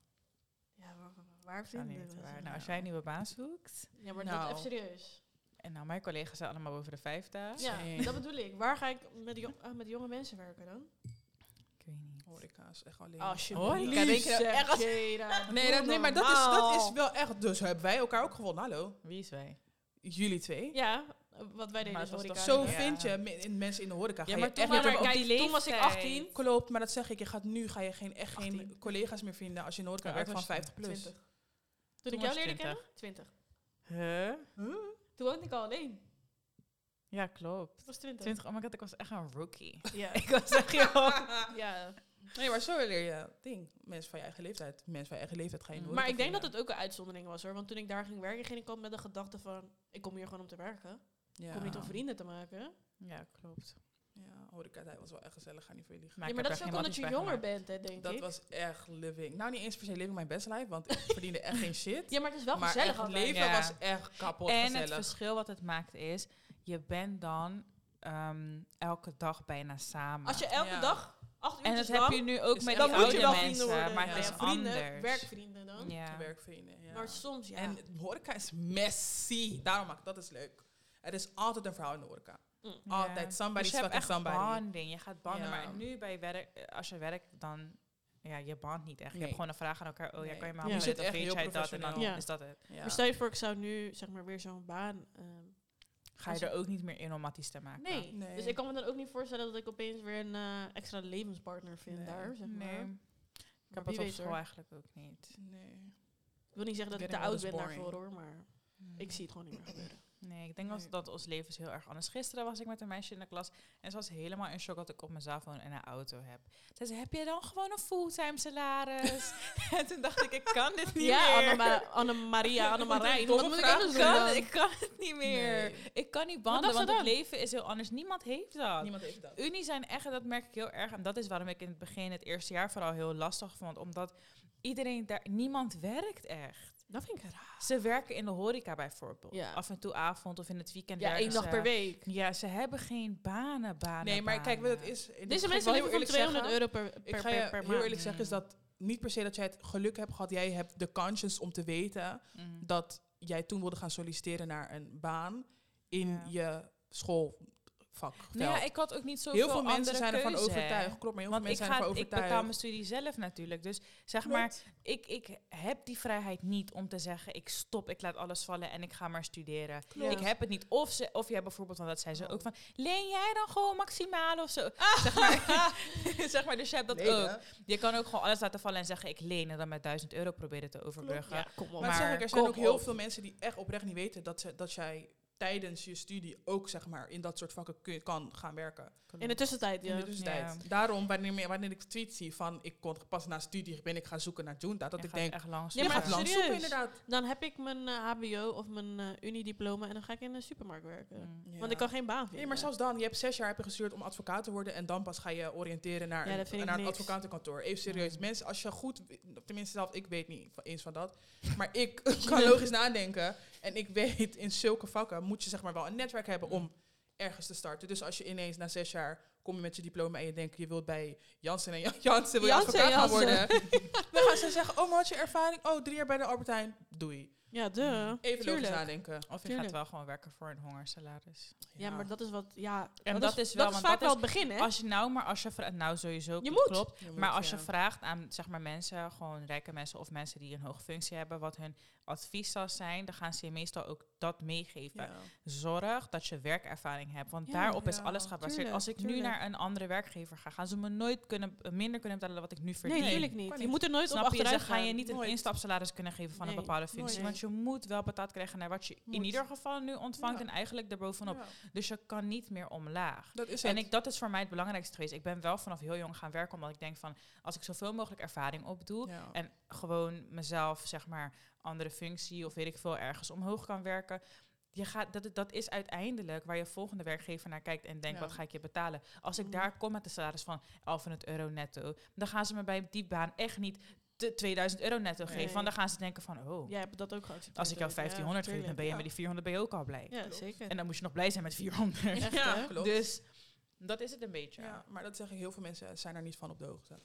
Ja, waar, waar- vinden niet we waar. ze? Nou, als jij een nieuwe baan zoekt. Ja, maar Nou. dat even serieus. En nou, mijn collega's zijn allemaal boven de 50. Ja, dat bedoel ik. Waar ga ik met, jong- ah, met jonge mensen werken dan? Ik weet niet. Horeca is echt alleen. Alsjeblieft. Horeca, denk je dat zeg, echt? Jada. (laughs) Nee, dat, nee, maar dat is, dat is wel echt... Dus hebben wij elkaar ook gevonden. Hallo. Wie is wij? Jullie twee. Ja, wat wij deden Maar is het was horeca. Zo Ja. vind je in, mensen in de horeca. Ja, maar je toen maar die toen was ik leeftijd. 18. Klopt, maar dat zeg ik. Je gaat nu ga je geen, echt geen 18. collega's meer vinden als je in de horeca Ja, werkt van was 50 plus. 20. Toen, Toen ik jou leerde kennen? 20. Huh? Toen woonde ik al alleen. Ja, klopt. Ik was 20. 20, oh my god, ik was echt een rookie. (laughs) Ja. ik was echt, joh. (laughs) ja. Nee, maar zo leer je ding. Mensen van je eigen leeftijd. Mensen van je eigen leeftijd ga je in de Maar ik denk dat het ook een uitzondering was hoor. Want toen ik daar ging werken, ging ik al met de gedachte van... Ik kom hier gewoon om te werken. Ja. Ik kom niet om vrienden te maken. Ja, klopt. Ja, horecatijd was wel echt gezellig. Ga niet veel liegen. Maar ja, maar dat is ook omdat je jonger bent, hè, denk Dat ik. was echt living. Nou, niet eens per se living mijn best life, want ik (laughs) verdiende echt geen shit. Ja, maar het is wel maar gezellig altijd. leven Ja. was echt kapot En gezellig. het verschil wat het maakt is, je bent dan ehm, elke dag bijna samen. Als je elke Ja. dag acht uur en dat heb je nu ook met die dan oude mensen, worden. maar Ja. het is vrienden, anders. werkvrienden dan. Ja. Werkvrienden, ja. Maar soms, ja. En horeca is messy. Daarom maak ik dat is leuk. Er is altijd een vrouw in de horeca. Mm. Altijd. Somebody's dus je hebt fucking echt somebody. bonding. Je gaat banden, maar nu bij werk, eh, als je werkt, dan ja, je band niet echt. Je Nee. hebt gewoon een vraag aan elkaar. Oh, ja, kan je me Ja. dit? Of weet jij dat? En dan. Ja. is dat het. Ja. Maar stel je voor, ik zou nu zeg maar weer zo'n baan... ehm, Ga je er ook niet meer in om matties te maken. nee. Nee. Dus ik kan me dan ook niet voorstellen dat ik opeens weer een eh, extra levenspartner vind Nee. daar, zeg maar. Nee. Ik Maar heb het op school eigenlijk ook niet. Nee. Ik wil niet zeggen dat ik te oud ben daarvoor hoor, maar ik zie het gewoon niet meer gebeuren. Nee, ik denk Nee. dat, ons leven is heel erg anders. Gisteren was ik met een meisje in de klas en ze was helemaal in shock dat ik op mezelf woon en een auto heb. Ze zei, heb je dan gewoon een fulltime salaris? (laughs) en toen dacht ik, ik kan dit niet ja, meer. Annema- Anne-Maria, (laughs) Anne-Marijn. domme Wat moet ik anders doen kan, ik kan het niet meer. Nee. Ik kan niet banden, want het leven is heel anders. Niemand heeft dat. Niemand heeft dat. Unie zijn echt, en dat merk ik heel erg. En dat is waarom ik in het begin, het eerste jaar vooral heel lastig vond. Omdat iedereen daar, niemand werkt echt. Dat vind ik raar. Ze werken in de horeca bijvoorbeeld. Ja. Af en toe avond of in het weekend. Ja, één dag ze. per week. Ja, ze hebben geen banen, banen, Nee, maar kijk banen. is. Deze mensen leven van 200 zeggen. euro per, per, Ik ga je per heel maand. eerlijk zeggen, is dat niet per se dat jij het geluk hebt gehad. Jij hebt de conscience om te weten Mhm. dat jij toen wilde gaan solliciteren naar een baan in Ja. je schoolvak. Nou ja, ik had ook niet zoveel heel veel mensen zijn ervan keuze, overtuigd. Klopt, maar heel Want veel ik, mensen zijn ga, ervan ik betaal overtuigd. mijn studie zelf natuurlijk. Dus zeg maar, ik, ik heb die vrijheid niet om te zeggen... ik stop, ik laat alles vallen en ik ga maar studeren. Klopt. Ik heb het niet. Of, ze, of jij bijvoorbeeld, want dat zei ze Oh. ook van... leen jij dan gewoon maximaal of zo? (laughs) Zeg, maar, (laughs) zeg maar, dus je hebt dat Lenen. ook. Je kan ook gewoon alles laten vallen en zeggen... ik leen en dan met 1000 euro proberen te overbruggen. Ja, kom op. Maar, zeg Maar ik, er zijn ook heel op. veel mensen die echt oprecht niet weten dat, ze, dat jij tijdens je studie ook zeg maar in dat soort vakken kun, kan gaan werken. In de tussentijd, In ja. de tussentijd. Ja. Daarom, wanneer, wanneer ik tweets zie van ik kon pas na studie ben ik gaan zoeken naar Junta, dat Je ik denk, echt lang Ja, maar lang zoeken inderdaad. Dan heb ik mijn eh, HBO of mijn eh Unidiploma en dan ga ik in de supermarkt werken. Mm. Ja. Want ik kan geen baan vinden. Nee, maar zelfs dan, je hebt zes jaar heb je gestuurd om advocaat te worden en dan pas ga je oriënteren naar, Ja, een, naar een advocatenkantoor. Even serieus, Mm. mensen, als je goed, tenminste zelf, ik weet niet van- eens van dat, (laughs) maar ik kan logisch nadenken en ik weet in zulke vakken moet je zeg maar wel een netwerk hebben om ergens te starten. Dus als je ineens na zes jaar kom je met je diploma en je denkt je wilt bij Jansen en Jan- Jansen wil je Jansen advocaat gaan worden, (laughs) dan gaan ze zeggen, oh maar wat je ervaring? Oh, drie jaar bij de Albertijn, doei. Ja, de. Even logisch nadenken. Of je Tuurlijk. gaat wel gewoon werken voor een hongersalaris. Ja, maar dat is wat, ja. En dat is wel, dat is vaak dat wel het begin, hè? Als je nou maar als je vra- nou sowieso Je moet. klopt. Je moet, Maar als je ja. vraagt aan zeg maar mensen, gewoon rijke mensen of mensen die een hoge functie hebben, wat hun advies zal zijn, dan gaan ze je meestal ook dat meegeven. Ja. Zorg dat je werkervaring hebt, want Ja, daarop is alles gebaseerd. tuurlijk, Als ik nu naar een andere werkgever ga, gaan ze me nooit kunnen, minder kunnen betalen dan wat ik nu verdien. nee, natuurlijk niet. Je moet er nooit op Snap je? Ze achteruit gaan je niet een Nooit. instapsalaris kunnen geven van Nee, een bepaalde functie. nooit. Want je moet wel betaald krijgen naar wat je in ieder geval nu ontvangt Ja. en eigenlijk erbovenop. Ja, Dus je kan niet meer omlaag. dat is En ik, dat is voor mij het belangrijkste geweest. Ik ben wel vanaf heel jong gaan werken, omdat ik denk van als ik zoveel mogelijk ervaring opdoe Ja. en gewoon mezelf, zeg maar, andere functie of weet ik veel, ergens omhoog kan werken. Je gaat, dat, dat is uiteindelijk waar je volgende werkgever naar kijkt en denkt, Ja. wat ga ik je betalen? Als ik Mhm. daar kom met een salaris van 1100 euro netto, dan gaan ze me bij die baan echt niet te- 2000 euro netto geven. Nee. Want dan gaan ze denken van, oh, Jij hebt dat ook geaccepteerd. als ik jou ook. 1500 Ja, geef, dan ben je met die 400 ben je ook al blij. Ja, Klopt. zeker. En dan moet je nog blij zijn met 400. Echt, Ja, klopt. Dus dat is het een beetje. Ja, maar dat zeggen heel veel mensen, zijn er niet van op de hoogte.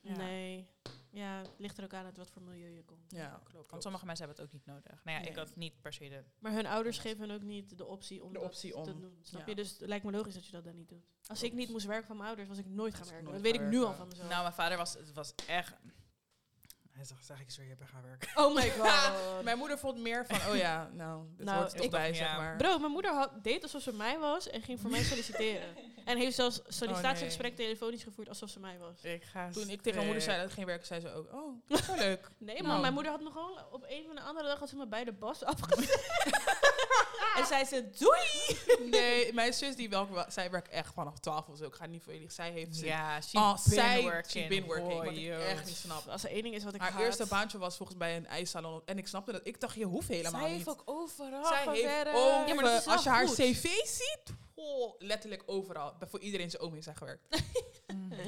Ja. Nee. Ja, het ligt er ook aan uit wat voor milieu je komt. Ja, klopt. Want sommige mensen hebben het ook niet nodig. Nou ja, ik had niet per se de... Maar hun ouders geven hun ook niet de optie om De dat optie te om- doen. Snap ja. je? Dus het lijkt me logisch dat je dat dan niet doet. Als ik niet moest werken van mijn ouders, was ik nooit gaan werken. nooit Dat weet ik nu al van mezelf. Nou, mijn vader was, het was echt... Hij zegt, zeg ik weer, je bent gaan werken. oh my (laughs) god. Mijn moeder vond meer van, oh ja, nou, dit Nou, hoort er toch ik- bij, Ja. zeg maar. Bro, mijn moeder had, deed alsof ze mij was en ging voor mij (laughs) solliciteren. En heeft zelfs sollicitatiegesprek telefonisch gevoerd alsof ze mij was. Ik ga Toen ik tegen mijn moeder zei dat ik ging werken, zei ze ook, oh, dat is wel (laughs) leuk. Nee, Nou. maar mijn moeder had me gewoon op een van de andere dag had ze me bij de bas afgezet. (laughs) en zei ze, doei! Nee, mijn zus, die wa- zij werkt echt vanaf 12 of zo. Ik ga niet voor jullie. Zij heeft ze. Ja, she Oh, been zij, working. she been working. Boy, wat ik echt niet snap. Als er één ding is wat ik Haar haat. eerste baantje was volgens mij een ijssalon. En ik snapte dat. Ik dacht, je hoeft helemaal Zij niet. heeft ook overal Zij heeft over, Ja, maar dat is wel als je haar goed. cv ziet, letterlijk overal. Bij- Voor iedereen zijn oom heeft zij gewerkt. (laughs)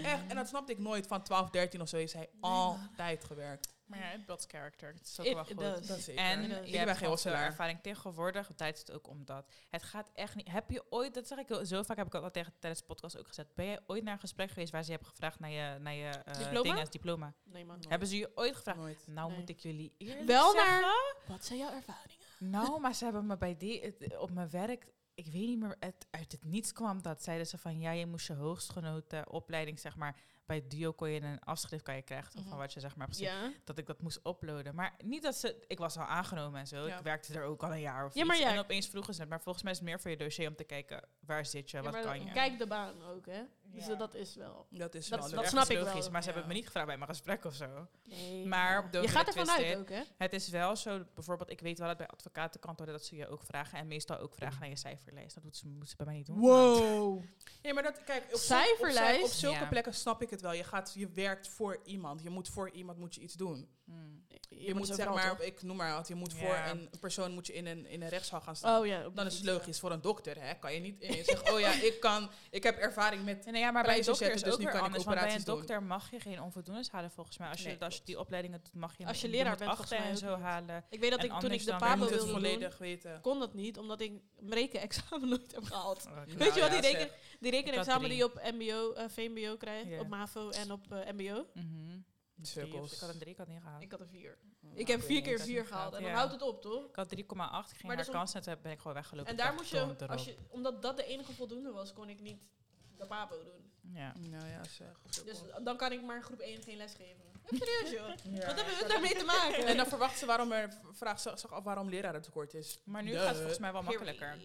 Echt, en dat snapte ik nooit. Van 12, 13 of zo heeft zij altijd gewerkt. Maar ja, het builds character. Het is ook It- wel goed. does. Dat zeker. En Ik je ben hebt geen hosselaar. ervaring tegenwoordig. Tijd is het ook omdat het gaat echt niet. Heb je ooit, dat zeg ik heel- zo vaak, heb ik al tegen tijdens de podcast ook gezet. Ben jij ooit naar een gesprek geweest waar ze hebben gevraagd naar je, naar je eh, Diploma? Nee man. Hebben ze je ooit gevraagd? Nooit. Nou Nee. moet ik jullie eerlijk Wel zeggen. naar... Wat zijn jouw ervaringen? Nou, maar ze hebben me bij die, op mijn werk, ik weet niet meer, het, uit het niets kwam dat. Zeiden ze van, ja, je moest je hoogstgenoten opleiding, zeg maar, bij Duo kon je een afschrift kan je krijgen Mhm. van wat je zeg maar. Ja. Dat ik dat moest uploaden. Maar niet dat ze, ik was al aangenomen en zo. Ja. Ik werkte er ook al een jaar of Ja, maar iets. ja. En opeens vroegen ze het. Maar volgens mij is het meer voor je dossier om te kijken, waar zit je, wat kan je. Kijk de baan ook, hè. Dus Ja. dat is wel... Dat is Dat- wel dat snap ik wel. logisch, maar ze Ja. hebben me niet gevraagd bij mijn gesprek of zo. Nee, Maar je gaat get ervan twisted. uit ook, hè. Het is wel zo, bijvoorbeeld, ik weet wel dat bij advocatenkantoren dat ze je ook vragen. En meestal ook vragen naar je cijferlijst. Dat moeten ze, moeten ze bij mij niet doen. Wow. Ja, maar dat, kijk, op, Cijferlijst? Op, op zulke Ja. plekken snap ik het wel. Je, gaat, je werkt voor iemand. Je moet voor iemand moet je iets doen. Hmm. Je, moet zeg maar, ik noem maar wat, je moet Ja. voor een persoon moet je in een, in een rechtszaal gaan staan. Oh ja. op Dan is het logisch voor een dokter, hè? Kan je niet zeggen, oh ja, ik kan, ik heb ervaring met. Nou ja, maar bij een dokter is zetten, dus ook nu kan ik anders. Want bij een operaties doen. dokter mag je geen onvoldoendes halen volgens mij. Als je, Nee, als je die opleidingen doet, mag je Als je leraar bent, mij en zo halen. Ik weet dat ik toen anders ik de PABO wilde doen, volledig weten. kon dat niet, omdat ik mijn rekenexamen nooit heb gehaald. Oh, Nou Weet je wat, ja, die, reken, die rekenexamen die je op mbo, eh, VMBO krijgt, Ja. op MAVO en op eh, mbo? Cirkels. Ik had een drie, ik had niet gehaald. Ik had een vier. Nou, ik heb weet vier niet. keer had vier niet gehaald en dan ja. houdt het op, toch? Ik had 3,8, ik ging Maar naar dus kans en ben ik gewoon weggelopen. En daar moest je, als je, omdat dat de enige voldoende was, kon ik niet de PABO doen. Ja. Nou ja, zeg. Dus cirkels. dan kan ik maar groep 1 geen les geven. (laughs) Serieus joh. Ja. Wat hebben we daarmee te maken? En dan verwachten ze waarom er, vraag ze zich af waarom leraren tekort is. Maar nu Duh. gaat het volgens mij wel makkelijker.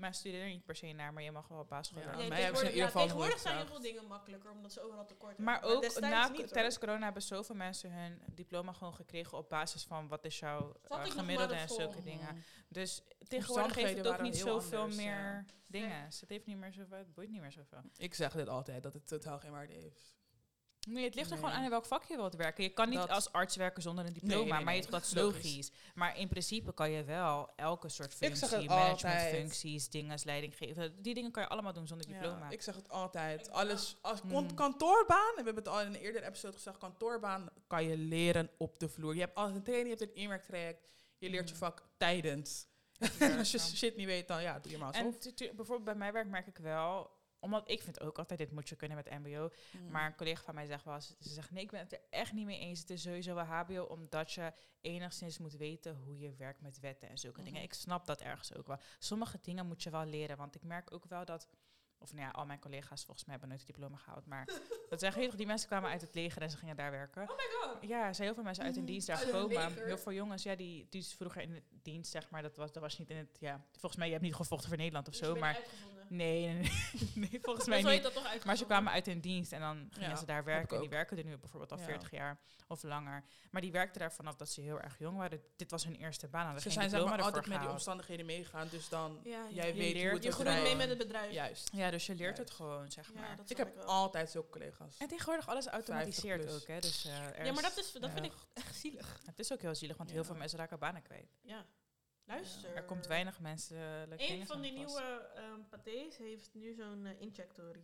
Maar studeer er niet per se naar, maar je mag wel op basisschool. Ja, doen. mij Nee, hebben ze in tegenwoordig, ieder ja, geval tegenwoordig zijn heel veel dingen makkelijker, omdat ze overal tekort Maar hebben. ook destijds na, niet, tijdens corona hebben zoveel mensen hun diploma gewoon gekregen op basis van wat is jouw eh, gemiddelde maar en zulke dingen. Dus tegenwoordig heeft Omstandigheden het ook waren niet zoveel anders, meer ja. dingen. Het heeft niet meer zoveel, het boeit niet meer zoveel. Ik zeg dit altijd, dat het totaal geen waarde heeft. Nee, het ligt er Nee. gewoon aan in welk vak je wilt werken. Je kan niet Dat- als arts werken zonder een diploma, Nee, nee, maar je, dat is Logisch. Maar in principe kan je wel elke soort functie, managementfuncties, dingen, leiding geven. Die dingen kan je allemaal doen zonder diploma. Ik zeg het altijd. Alles, als Mm. kantoorbaan, en we hebben het al in een eerdere episode gezegd, kantoorbaan kan je leren op de vloer. Je hebt altijd een training, je hebt een inwerktraject, je leert je Mm. vak tijdens. Ja, (laughs) als je shit niet weet, dan ja, doe je maar En alsof. tu- tu- bijvoorbeeld bij mijn werk merk ik wel, omdat ik vind ook altijd, dit moet je kunnen met mbo. Mm. Maar een collega van mij zegt wel, ze zegt nee, ik ben het er echt niet mee eens. Het is sowieso wel hbo, omdat je enigszins moet weten hoe je werkt met wetten en zulke dingen. Mhm. Ik snap dat ergens ook wel. Sommige dingen moet je wel leren, want ik merk ook wel dat... Of nou ja, al mijn collega's volgens mij hebben nooit een diploma gehaald. Maar (laughs) dat zeggen toch, die mensen kwamen uit het leger en ze gingen daar werken. Oh my god. Ja, er zijn heel veel mensen uit hun Mhm. dienst daar het gekomen. Heel veel jongens, ja, die, die vroeger in het dienst, zeg maar. Dat was, dat was niet in het, ja. Volgens mij, je hebt niet gevochten voor Nederland of Dus zo, maar... Nee, nee, nee, (laughs) nee, volgens Maar mij niet. dat toch uitgevonden? Maar ze kwamen uit hun dienst en dan gingen Ja, ze daar werken. En die werken er nu bijvoorbeeld al Ja. 40 jaar of langer. Maar die werkten daar vanaf dat ze heel erg jong waren. Dit was hun eerste baan. Ze geen zijn zeg maar ervoor altijd met die omstandigheden meegegaan, dus dan Ja, ja. jij Je weet leert- hoe het Je groeit mee met het bedrijf. Juist. Ja, dus je leert Juist. het gewoon, zeg Ja, maar. dat Ik heb wel. altijd zulke collega's. En tegenwoordig alles automatiseerd 50 ook, hè. Dus, eh, er Ja, maar dat, is, dat ja. vind ik echt zielig. Het is ook heel zielig, want heel veel mensen raken banen kwijt. Ja. Luister. Er komt weinig mensen... Een van die nieuwe ehm patés heeft nu zo'n eh, injectory.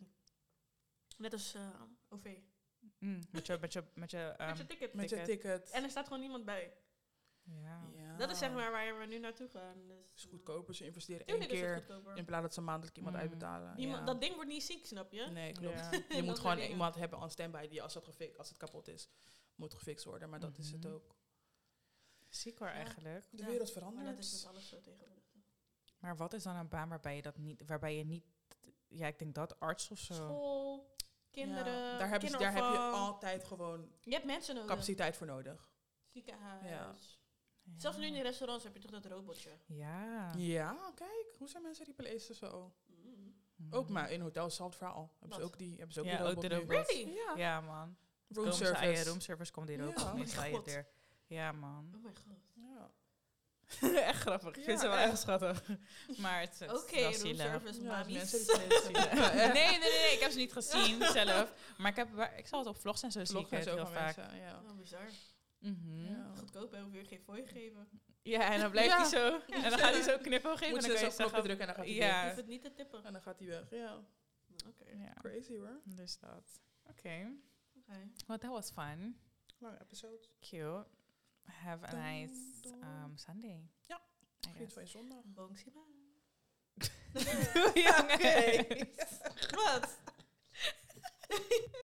Net als eh, OV. Mm, met je, met je, met je, met ehm, je ticket. Met je ticket. En er staat gewoon niemand bij. ja. ja. Dat is zeg maar waar we nu naartoe gaan. Dus, is goedkoper. Ze investeren één keer in plaats dat ze maandelijk iemand Mm. uitbetalen. Iemand, ja. Dat ding wordt niet ziek, snap je? Nee, klopt. Ja. (laughs) Je moet gewoon iemand hebben aan standby die als het, als het kapot is, moet gefixt worden. Maar dat is het Mhm. ook. Ziek hoor Ja. eigenlijk. De Ja, wereld Maar verandert. dat is met alles zo tegenwoordig. Maar wat is dan een baan waarbij je dat niet, waarbij je niet, ja, ik denk dat arts of zo. School, kinderen, Ja, daar, hebben ze- daar heb je altijd gewoon Je hebt mensen nodig. capaciteit voor nodig. Ziekenhuis. Ja. Zelfs nu in de restaurants heb je toch dat robotje. Ja. Ja, kijk, hoe zijn mensen replacezen zo? Mm. Ook maar in hotels hetzelfde verhaal. Hebben ze ook die, hebben ze ook Ja, die ook robot de nu. robot. Really? Ja, Ja, man. room aan je service. roomservice komt hier ook. Ja. Oh er. Ja, man. Oh my god. Ja. (laughs) echt grappig. Ik Ja, vind ze wel echt. schattig. (laughs) Maar het, het Oké, zielig. roomservice Ja, mamies. zien. (laughs) Nee, nee, nee, nee, ik heb ze niet gezien zelf. Maar ik, heb, ik zal het op vlogs en zo zie ik Vloggen het zo heel van vaak. mensen, ja. Oh, bizar. Mhm. Ja. Goedkoop? Hoef je geen fooi geven. Ja, en dan blijft Ja. hij zo. En dan gaat hij zo knippen geven. Moet en ze dan kan je zeggen... drukken en dan gaat hij Ja. weg. Je hoeft het niet te tippen. En dan gaat hij weg. Ja, Oké. Ja, crazy hoor. dus dat. Oké. Oké. Well, that was fun. Lange episode. Cute. Have a Dun, nice dun. um, Sunday. Ja. I Geniet guess. van je zondag. Bongsiba. ja, Oké. Wat? (laughs) (laughs)